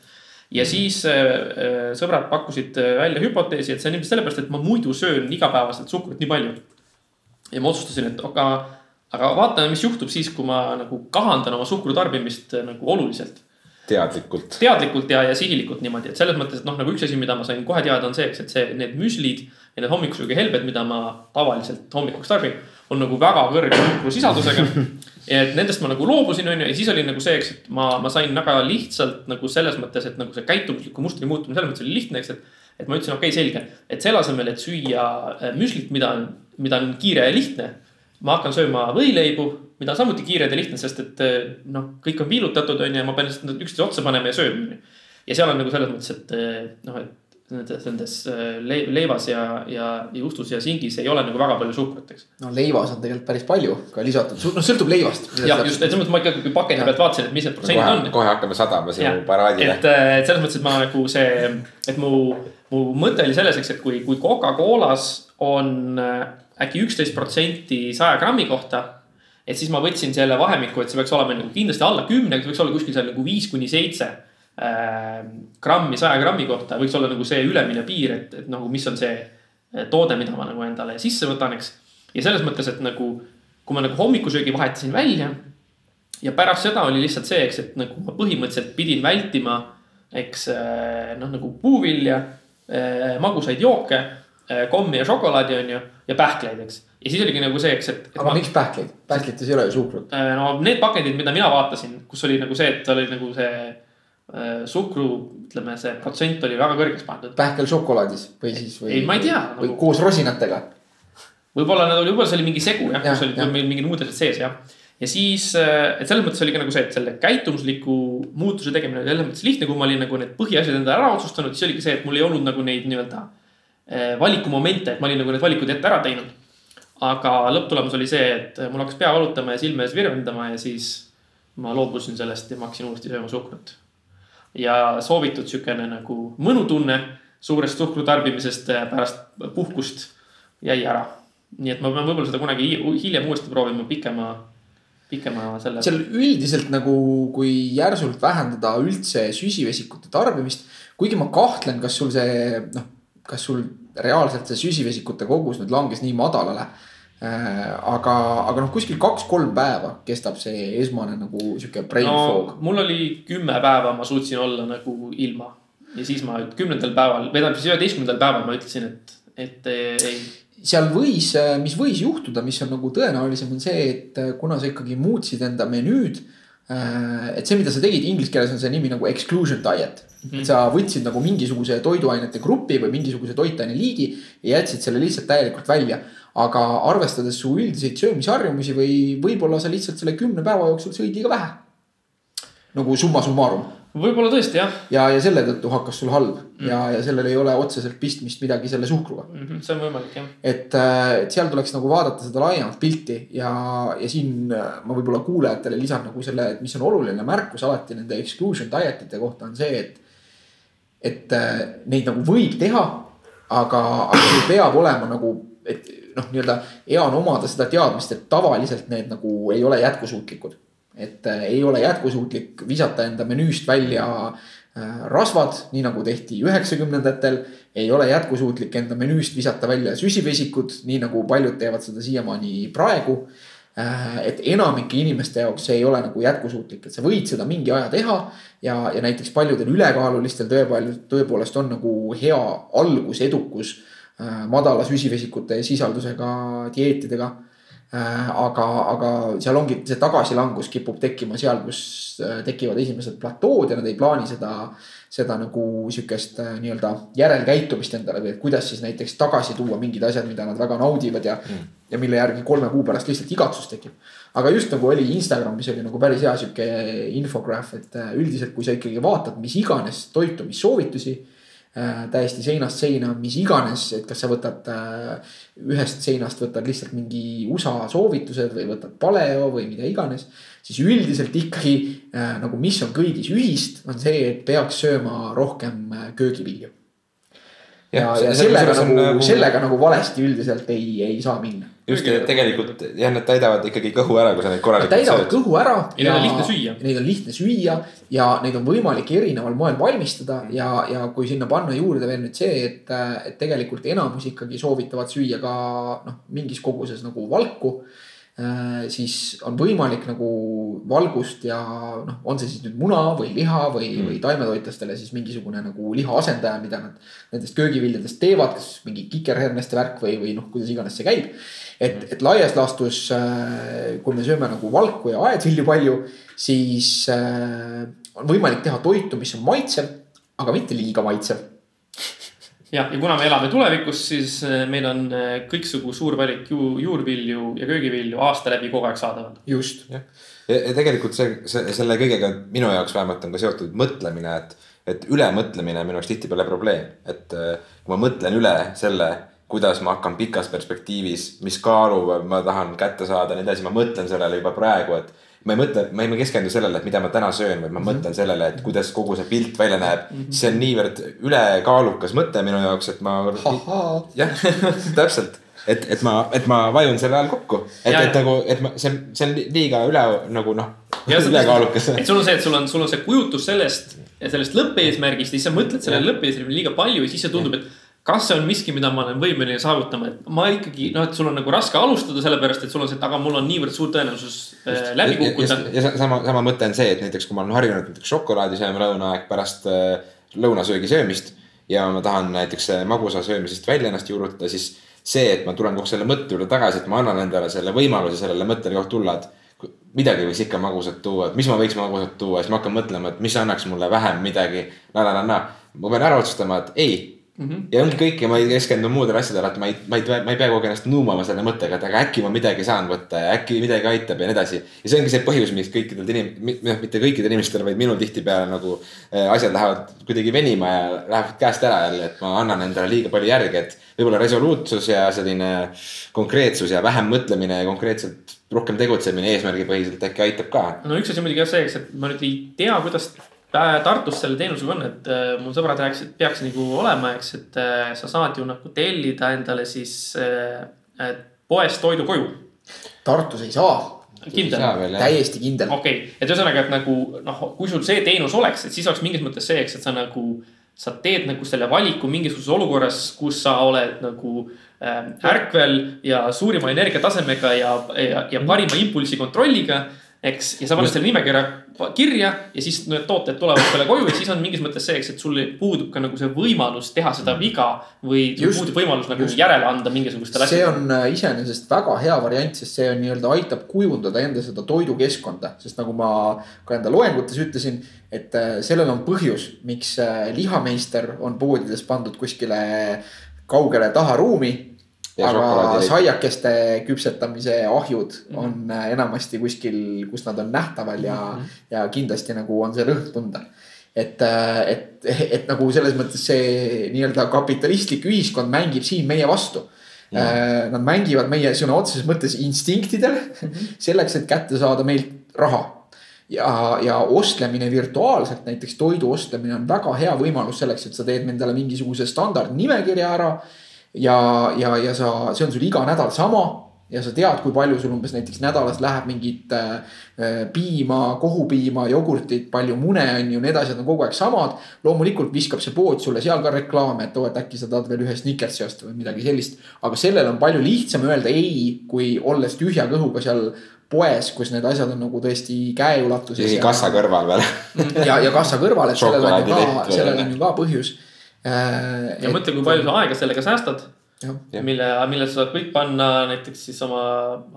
Ja siis äh, äh, sõbrad pakkusid äh, välja hüpoteesi, et see on ilmselt sellepärast, et ma muidu söön igapäevaselt suhkrut nii palju. ja ma otsustasin, et aga, aga vaatame, mis juhtub siis, kui ma nagu kahandan oma suhkru tarbimist nagu oluliselt teadlikult. teadlikult ja, ja sihilikult niimoodi, et selles mõttes, et noh, nagu üks asi, mida ma sain kohe teada, on see, eks, et see, need müslid ja need hommikusöögihelbed, mida ma tavaliselt hommikuks tarbin, on nagu väga kõrge suhkrusisaldusega. et nendest ma nagu loobusin, on ju, ja siis oli nagu see, eks, et ma, ma sain väga lihtsalt nagu selles mõttes, et nagu see käitumusliku mustri muutumine selles mõttes oli lihtne, eks, et. et ma ütlesin, okei okay,, selge, et selle asemel, et süüa äh, müslit, mida on, mida on kiire ja lihtne. ma hakkan sööma võileibu mida on samuti kiired ja lihtne, sest et eh, noh, kõik on viilutatud, on ju, ja ma pean lihtsalt üksteise otsa panema ja sööma. ja seal on nagu selles mõttes, et eh, noh, et nendes, eh, leivas ja, ja juustus ja singis ei ole nagu väga palju suhkrut, eks. no leivas on tegelikult päris palju ka lisatud, noh sõltub leivast. jah, just, et selles mõttes ma ikkagi pakendi pealt vaatasin, et mis need protsendid on. kohe hakkame sadama sinu paraadile. et, et selles mõttes, et ma nagu see, et mu, mu mõte oli selles, eks, et kui, kui Coca-Colas on äkki üksteist protsenti saja grammi kohta et siis ma võtsin selle vahemiku, et see peaks olema nagu kindlasti alla kümne, see võiks olla kuskil seal nagu viis kuni seitse äh, grammi saja grammi kohta võiks olla nagu see ülemine piir, et, et nagu, mis on see äh, toode, mida ma nagu endale sisse võtan, eks. ja selles mõttes, et nagu, kui ma nagu hommikusöögi vahetasin välja. ja pärast seda oli lihtsalt see, eks, et nagu ma põhimõtteliselt pidin vältima, eks äh, noh, nagu puuvilja, magusaid jooke, kommi ja šokolaadi, on ju, ja pähkleid, eks ja siis oligi nagu see, eks, et, et. aga ma... miks pähklid, pähklites ei ole ju suhkrut? No need pakendid, mida mina vaatasin, kus oli nagu see, et oli nagu see suhkru, ütleme, see protsent oli väga kõrgeks pandud. pähkel šokolaadis või siis või? ei, ma ei tea nagu.... või koos rosinatega. võib-olla nad olid, võib-olla see oli mingi segu jah ja,, kus olid ja. mingid muud asjad sees jah. ja siis, äh, et selles mõttes oli ka nagu see, et selle käitumusliku muutuse tegemine oli selles mõttes lihtne, kui ma olin nagu need põhiasjad endale ära otsustanud, siis oligi see, et mul ei olnud nagu neid nii-öelda äh, valikumomente, et ma olin nagu need valikud ette ära teinud aga lõpptulemus oli see, et mul hakkas pea valutama ja silme ees virvendama ja siis ma loobusin sellest ja ma hakkasin uuesti sööma suhkrut. Ja soovitud sihukene nagu mõnutunne suurest suhkru tarbimisest pärast puhkust jäi ära. nii et ma pean võib-olla seda kunagi hiljem uuesti proovima pikema, pikema selle. seal üldiselt nagu, kui järsult vähendada üldse süsivesikute tarbimist, kuigi ma kahtlen, kas sul see noh, kas sul reaalselt see süsivesikute kogus nüüd langes nii madalale aga, aga noh, kuskil kaks-kolm päeva kestab see esmane nagu sihuke brain no, fog. mul oli kümme päeva, ma suutsin olla nagu ilma ja siis ma kümnendal päeval, või tähendab siis üheteistkümnendal päeval ma ütlesin, et, et ei. seal võis, mis võis juhtuda, mis on nagu tõenäolisem, on see, et kuna sa ikkagi muutsid enda menüüd. Äh, et see, mida sa tegid, inglise keeles on see nimi nagu exclusion diet mm. -hmm. et sa võtsid nagu mingisuguse toiduainete grupi või mingisuguse toitaineliigi ja jätsid selle lihtsalt täielikult välja aga arvestades su üldiseid söömisharjumusi või võib-olla sa lihtsalt selle kümne päeva jooksul sõid liiga vähe. nagu summa summarum. võib-olla tõesti jah. ja, ja selle tõttu hakkas sul halb mm. ja, ja sellel ei ole otseselt pistmist midagi selle suhkruga mm. -hmm, see on võimalik jah. et, äh, et seal tuleks nagu vaadata seda laiemat pilti ja, ja siin äh, ma võib-olla kuulajatele lisan nagu selle, et mis on oluline märkus alati nende exclusion diet ite kohta on see, et. et äh, neid nagu võib teha, aga, aga peab olema nagu, et noh, nii-öelda hea on omada seda teadmist, et tavaliselt need nagu ei ole jätkusuutlikud. et äh, ei ole jätkusuutlik visata enda menüüst välja äh, rasvad, nii nagu tehti üheksakümnendatel. ei ole jätkusuutlik enda menüüst visata välja süsivesikud, nii nagu paljud teevad seda siiamaani praegu äh, et enamike inimeste jaoks see ei ole nagu jätkusuutlik, et sa võid seda mingi aja teha. ja, ja näiteks paljudel ülekaalulistel tõepoolest, tõepoolest on nagu hea algus, edukus madala süsivesikute sisaldusega dieetidega äh, aga, aga seal ongi see tagasilangus kipub tekkima seal, kus äh, tekivad esimesed platood ja nad ei plaani seda, seda nagu sihukest nii-öelda järelkäitumist endale või et kuidas siis näiteks tagasi tuua mingid asjad, mida nad väga naudivad ja mm., ja mille järgi kolme kuu pärast lihtsalt igatsus tekib. aga just nagu oli Instagramis oli nagu päris hea sihuke infograaf, et üldiselt, kui sa ikkagi vaatad mis iganes toitumissoovitusi Äh, täiesti seinast seina, mis iganes, et kas sa võtad äh, ühest seinast võtad lihtsalt mingi USA soovitused või võtad paleo või mida iganes. siis üldiselt ikkagi äh, nagu, mis on kõigis ühist, on see, et peaks sööma rohkem köögivilju. ja, ja, ja sellega nagu, nagu, sellega nagu valesti üldiselt ei, ei saa minna just tegelikult jah, nad täidavad ikkagi kõhu ära, kui sa neid korralikult sööd. täidavad kõhu ära. ja neid on lihtne süüa. Neid on lihtne süüa ja neid on võimalik erineval moel valmistada ja, ja kui sinna panna juurde veel nüüd see, et, et tegelikult enamus ikkagi soovitavad süüa ka noh, mingis koguses nagu valku siis on võimalik nagu valgust ja noh, on see siis nüüd muna või liha või mm., või taimetoitlastele siis mingisugune nagu liha asendaja, mida nad nendest köögiviljadest teevad, kas mingi kikerherneste värk või, või noh, kuidas iganes see käib. Et, et laias laastus, äh, kui me sööme nagu valku ja aedvilju palju, siis äh, on võimalik teha toitu, mis on maitsev, aga mitte liiga maitsev jah, ja kuna me elame tulevikus, siis äh, meil on kõiksugu suur valik ju, juurvilju ja köögivilju aasta läbi kogu aeg saadaval. just. ja, ja tegelikult see, see, selle kõigega minu jaoks vähemalt on ka seotud mõtlemine, et, et ülemõtlemine on minu jaoks tihtipeale probleem, et kui ma mõtlen üle selle kuidas ma hakkan pikas perspektiivis, mis kaalu ma tahan kätte saada ja nii edasi, ma mõtlen sellele juba praegu, et ma ei mõtle, ma ei keskendu sellele, et mida ma täna söön, vaid ma mm -hmm. mõtlen sellele, et kuidas kogu see pilt välja näeb mm. -hmm. see on niivõrd ülekaalukas mõte minu jaoks, et ma. jah, täpselt, et, et ma, et ma vajun selle all kokku. et, et nagu, et ma, see see on liiga üle nagu noh, ülekaalukas. et sul on see, et sul on, sul on see kujutus sellest, sellest lõppeesmärgist ja siis sa mõtled sellele lõppeesmärgile liiga palju ja siis see tundub, et kas see on miski, mida ma olen võimeline saavutama, et ma ikkagi noh, et sul on nagu raske alustada, sellepärast et sul on see, et aga mul on niivõrd suur tõenäosus äh, läbi kukkuda. ja, sama, sama mõte on see, et näiteks kui ma olen harjunud näiteks šokolaadi sööma lõunaaeg pärast äh, lõunasöögi söömist. ja ma tahan näiteks äh, magusa söömisest välja ennast juurutada, siis see, et ma tulen kogu selle mõtte juurde tagasi, et ma annan endale selle võimaluse sellele mõttele kohe tulla, et midagi võiks ikka magusat tuua, et mis ma võiks magusat tuua, siis ma hakkan mõtlema, et mis annaks mulle vähem midagi. na, na, na, na, ma pean ära otsustama, et ei Mm -hmm. ja ongi kõik ja ma ei keskendu muudele asjadele, et ma ei, ma ei, ma ei pea kogu ennast nuumama selle mõttega, et aga äkki ma midagi saan võtta ja äkki midagi aitab ja nii edasi. ja see ongi see põhjus, miks kõikidel inim-, noh, mitte kõikidel inimestel, vaid minul tihtipeale nagu äh, asjad lähevad kuidagi venima ja lähevad käest ära jälle, et ma annan endale liiga palju järgi, et võib-olla resoluutsus ja selline konkreetsus ja vähem mõtlemine ja konkreetselt rohkem tegutsemine eesmärgipõhiselt äkki aitab ka. no üks asi muidugi jah see, eks, et ma nüüd ei tea, kuidas Tartus selle teenusega on, et äh, mu sõbrad rääkisid, peaks nagu olema, eks, et äh, sa saad ju nagu tellida endale siis äh, poest toidu koju. Tartus ei saa. kindel? täiesti kindel. okei okay., et ühesõnaga, et nagu noh, kui sul see teenus oleks, et siis oleks mingis mõttes see, eks, et sa nagu, sa teed nagu selle valiku mingisuguses olukorras, kus sa oled nagu äh, ärkvel ja suurima energiatasemega ja, ja, ja parima impulsi kontrolliga eks, ja sa paned selle nimekirja kirja ja siis need tooted tulevad sulle koju ja siis on mingis mõttes see, eks, et sul puudub ka nagu see võimalus teha seda viga. või sul puudub võimalus nagu just. järele anda mingisugustele asjadele. see on äh, iseenesest väga hea variant, sest see on nii-öelda aitab kujundada enda seda toidukeskkonda, sest nagu ma ka enda loengutes ütlesin. et äh, sellel on põhjus, miks äh, lihameister on poodides pandud kuskile kaugele taharuumi aga saiakeste küpsetamise ahjud mm -hmm. on äh, enamasti kuskil, kus nad on nähtaval ja mm, -hmm. ja kindlasti nagu on see rõhk tunda. et, äh, et, et nagu selles mõttes see nii-öelda kapitalistlik ühiskond mängib siin meie vastu mm. -hmm. Nad mängivad meie sõna otseses mõttes instinktidel -hmm. selleks, et kätte saada meilt raha ja, ja ostlemine virtuaalselt, näiteks toidu ostlemine on väga hea võimalus selleks, et sa teed endale mingisuguse standardnimekirja ära ja, ja, ja sa, see on sul iga nädal sama ja sa tead, kui palju sul umbes näiteks nädalas läheb mingit äh, piima, kohupiima, jogurtit, palju mune on ju, need asjad on kogu aeg samad. loomulikult viskab see pood sulle seal ka reklaame, et oo, et äkki sa tahad veel ühe Snickersi osta või midagi sellist. aga sellele on palju lihtsam öelda ei, kui olles tühja kõhuga seal poes, kus need asjad on nagu tõesti käeulatuses. isegi kassa kõrval veel ja, ja kassa kõrval, et sellel on ju ka, sellel on ju ka põhjus Äh, ja mõtle, kui palju sa aega sellega säästad mille, mille sa saad kõik panna näiteks siis oma,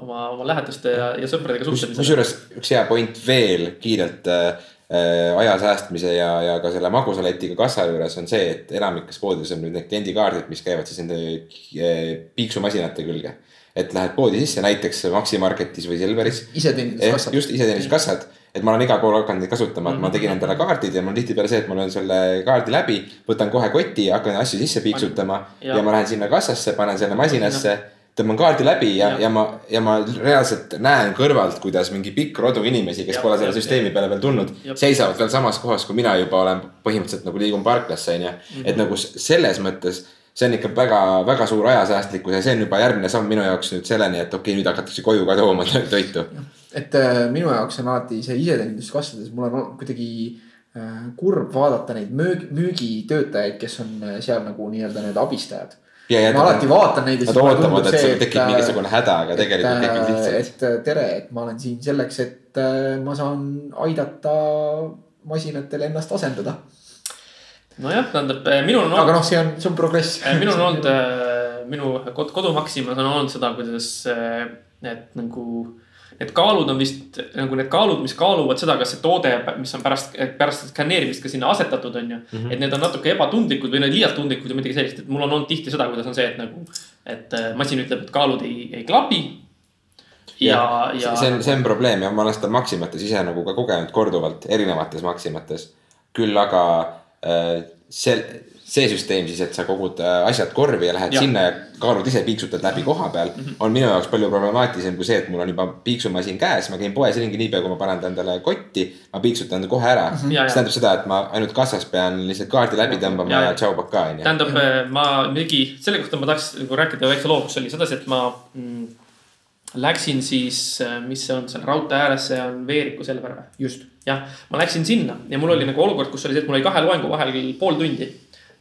oma, oma lähedaste ja, ja sõpradega suhtlemisele. kusjuures üks hea point veel kiirelt äh, aja säästmise ja, ja ka selle magusaletiga kassa juures on see, et enamikes poodides on nüüd need kliendikaardid, mis käivad siis nende äh, piiksumasinate külge. et lähed poodi sisse, näiteks Maxi Marketis või Selveris. iseteeninduskassad. just iseteeninduskassad, et ma olen igal pool hakanud neid kasutama, et ma tegin endale kaardid ja mul on tihtipeale see, et ma löön selle kaardi läbi, võtan kohe koti, hakkan asju sisse piiksutama ja, Ja. ja ma lähen sinna kassasse, panen selle masinasse tõmban kaardi läbi ja, Ja. ja ma, ja ma reaalselt näen kõrvalt, kuidas mingi pikk rodu inimesi, kes Ja, pole selle ja, süsteemi peale veel tulnud Ja., seisavad veel samas kohas, kui mina juba olen põhimõtteliselt nagu liigun parklasse, onju. Mhm. et nagu selles mõttes, see on ikka väga, väga suur ajasäästlikkus ja see on juba järgmine samm minu jaoks nüüd selleni, et okei okay,, nüüd hakatakse koju ka tooma toitu. Et äh, minu jaoks on alati see iseteeninduskassades, mul on kuidagi äh, kurb vaadata neid möögi, müügitöötajaid, kes on äh, seal nagu nii-öelda need abistajad. Ja, ja ma alati vaatan neid ja Nad siis mulle ootavad, tundub et see, sul tekib mingisugune häda, aga tegelikult et, tekib lihtsalt. et tere, et ma olen siin selleks, et ma saan aidata masinatel ennast asendada. nojah, tähendab minul on aga olnud, noh, see on, see on progress. minul on olnud, minu kod-, kodumaksimas on olnud seda, kuidas need nagu. Need kaalud on vist nagu need kaalud, mis kaaluvad seda, kas see toode, mis on pärast, pärast skaneerimist ka sinna asetatud, on ju. et need on natuke ebatundlikud või need liialt tundlikud või midagi sellist, et mul on olnud tihti seda, kuidas on see, et nagu. et äh, masin ütleb, et kaalud ei, ei klapi. ja, ja. see on, see on probleem ja ma olen seda Maximates ise nagu ka kogenud korduvalt erinevates Maximates. küll aga äh, see, see süsteem siis, et sa kogud äh, asjad korvi ja lähed Ja. sinna ja kaalud ise, piiksutad läbi koha peal mm. -hmm. on minu jaoks palju problemaatilisem kui see, et mul on juba piiksumasin käes, ma käin poes ringi niipea, kui ma panen ta endale kotti. ma piiksutan ta kohe ära mm. -hmm. See tähendab seda, et ma ainult kassas pean lihtsalt kaardi läbi tõmbama Ja, ja, tšau pakaa onju. tähendab, ma mingi, selle kohta ma tahaks nagu rääkida väikse loo, kus oli sedasi, et ma mm, läksin siis, mis see on seal raudtee ääres, see on Veeriku Selver või? just, jah, ma läksin sinna ja mul oli nagu olukord, kus oli see, et mul oli kahe loengu vahel pool tundi.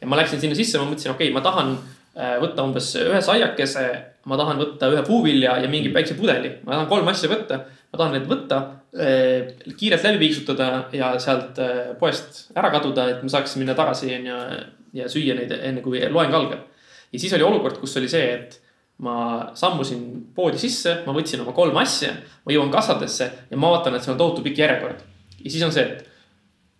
Ja ma läksin sinna sisse, ma mõtlesin, okei okay,, ma tahan äh, võtta umbes ühe saiakese, ma tahan võtta ühe puuvilja ja mingi väikse pudeli, ma tahan kolm asja võtta. ma tahan need võtta, kiirelt läbi piiksutada ja sealt äh, poest ära kaduda, et ma saaks minna tagasi onju ja süüa neid enne kui loeng algab. ja siis oli olukord, kus oli see, et ma sammusin poodi sisse, ma võtsin oma kolm asja, ma jõuan kassadesse ja ma vaatan, et seal on tohutu pikk järjekord. ja siis on see, et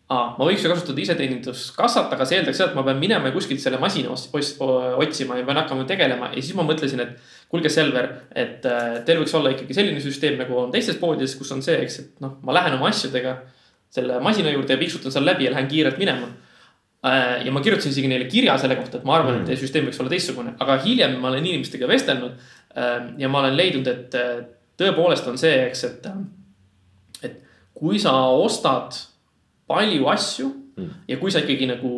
aa, ma võiks ju kasutada iseteeninduskassat, aga see eeldaks seda, et ma pean minema kuskilt selle masina otsima ja pean hakkama tegelema ja siis ma mõtlesin, et kuulge, Selver, et äh, teil võiks olla ikkagi selline süsteem, nagu on teistes poodides, kus on see, eks, et noh, ma lähen oma asjadega selle masina juurde ja piiksutan seal läbi ja lähen kiirelt minema. ja ma kirjutasin isegi neile kirja selle kohta, et ma arvan, et teie süsteem võiks olla teistsugune, aga hiljem ma olen inimestega vestelnud. ja ma olen leidnud, et äh, tõepoolest on see, eks, et, et kui sa ostad palju asju mm. ja kui sa ikkagi nagu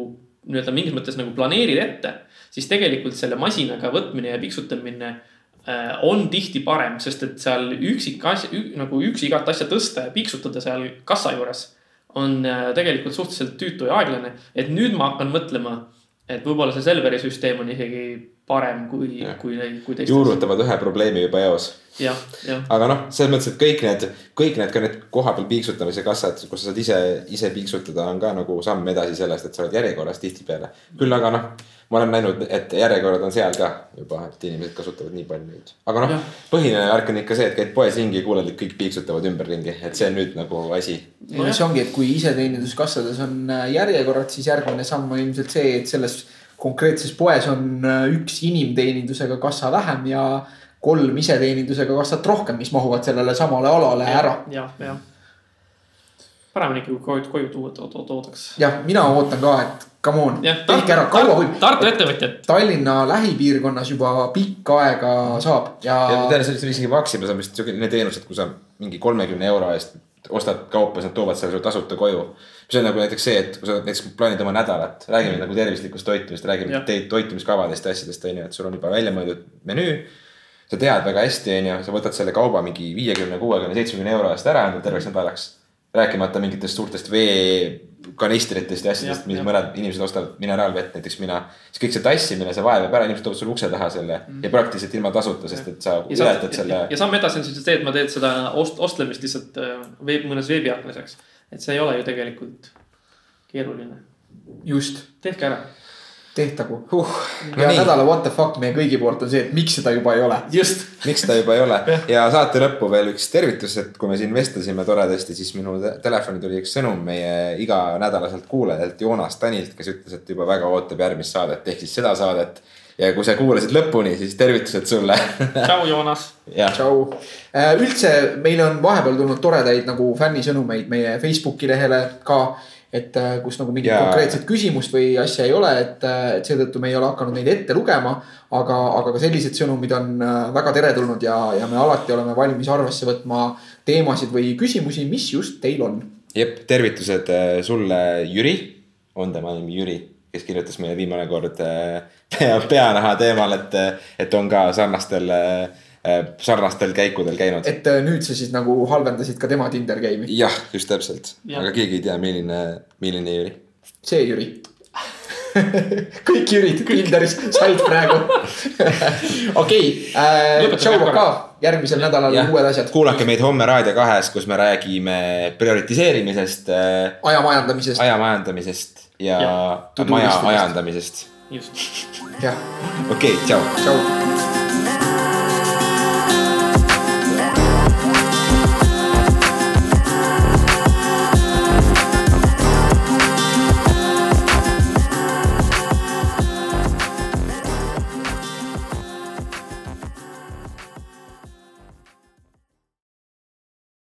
nii-öelda mingis mõttes nagu planeerid ette, siis tegelikult selle masinaga võtmine ja piksutamine äh, on tihti parem, sest et seal üksik asja ü,, nagu üksi igat asja tõsta ja piksutada seal kassa juures on äh, tegelikult suhteliselt tüütu ja aeglane. et nüüd ma hakkan mõtlema, et võib-olla see Selveri süsteem on isegi parem kui kui, kui teistes. juurutavad ühe probleemi juba eos aga noh, selles mõttes, et kõik need, kõik need ka need kohapeal piiksutamise kassad, kus sa saad ise, ise piiksutada, on ka nagu samm edasi sellest, et sa oled järjekorras tihtipeale. küll aga noh, ma olen näinud, et järjekorrad on seal ka juba, et inimesed kasutavad nii palju neid. aga noh põhiline värk on ikka see, et käid poes ringi ja kuuled, et kõik piiksutavad ümberringi, et see on nüüd nagu asi. no see ongi, et kui iseteeninduskassades on äh, järjekorrad, siis järgmine samm on ilmselt see, et selles konkreetses poes on äh, üks inimteenindusega kassa vähem ja kolm iseteenindusega kassat rohkem, mis mahuvad sellele samale alale ära. jah, jah. Parem on ikkagi koju, koju tuua, toodaks. jah, mina ootan ka, et come on, tehke ära, kaua võib. Tartu ettevõtjad. Tallinna lähipiirkonnas juba pikka aega saab ja, ja ma tean, see on isegi Maximas on vist selline teenus, et kui sa mingi kolmekümne euro eest ostad kaupa, siis nad toovad selle sulle tasuta koju. mis on nagu näiteks see, et kui sa näiteks plaanid oma nädalat, räägime nagu tervislikust toitumisest, räägime toitumiskavadest ja asjadest on ju, et sul on juba välja mõeldud menüü. sa tead väga hästi, on ju, sa võtad selle kauba mingi viiekümne, kuuekümne, seitsmekümne euro eest ära endale terveks nädalaks. Rääkimata mingitest suurtest veekanistritest ja asjadest, mis mõned inimesed ostavad mineraalvett, näiteks mina. siis kõik see tassimine, see vaev jääb ära, inimesed toovad sulle ukse taha selle ja praktiliselt ilma tasuta, sest et sa Mm. ületad selle ja samm edasi on siis see, et ma teen seda ost-, ostlemist lihtsalt äh, veeb, mõnes veebiaknas, eks. et see ei ole ju tegelikult keeruline. just, tehke ära. Tehtagu huh.. No ja nii. nädala what the fuck meie kõigi poolt on see, et miks seda juba ei ole. just, miks ta juba ei ole ja saate lõppu veel üks tervitus, et kui me siin vestlesime toredasti, siis minu te- telefoni tuli üks sõnum meie iganädalaselt kuulajalt Joonas Tanilt, kes ütles, et juba väga ootab järgmist saadet ehk siis seda saadet. ja kui sa kuulasid lõpuni, siis tervitused sulle. tšau, Joonas. tšau. üldse meile on vahepeal tulnud toredaid nagu fännisõnumeid meie Facebooki lehele ka. Et äh, kus nagu mingit Jaa. konkreetset küsimust või asja ei ole, et, et seetõttu me ei ole hakanud neid ette lugema. aga, aga ka sellised sõnumid on äh, väga teretulnud ja, ja me alati oleme valmis arvesse võtma teemasid või küsimusi, mis just teil on. jep, tervitused äh, sulle, Jüri, on tema nimi Jüri, kes kirjutas meile viimane kord äh, pea, peanaha teemal, et, et on ka sarnastel, sarnastel käikudel käinud. et äh, nüüd sa siis nagu halvendasid ka tema Tinder game'i, jah, just täpselt, aga keegi ei tea, milline, milline Jüri. see Jüri kõik Jürid Tinderis said praegu. okei, tšau korra. ka, järgmisel nädalal uued asjad. kuulake meid homme Raadio kahes, kus me räägime prioritiseerimisest, aja majandamisest, aja majandamisest ja, Ja ja maja ajandamisest. just. jah, okei okay,, tšau. tšau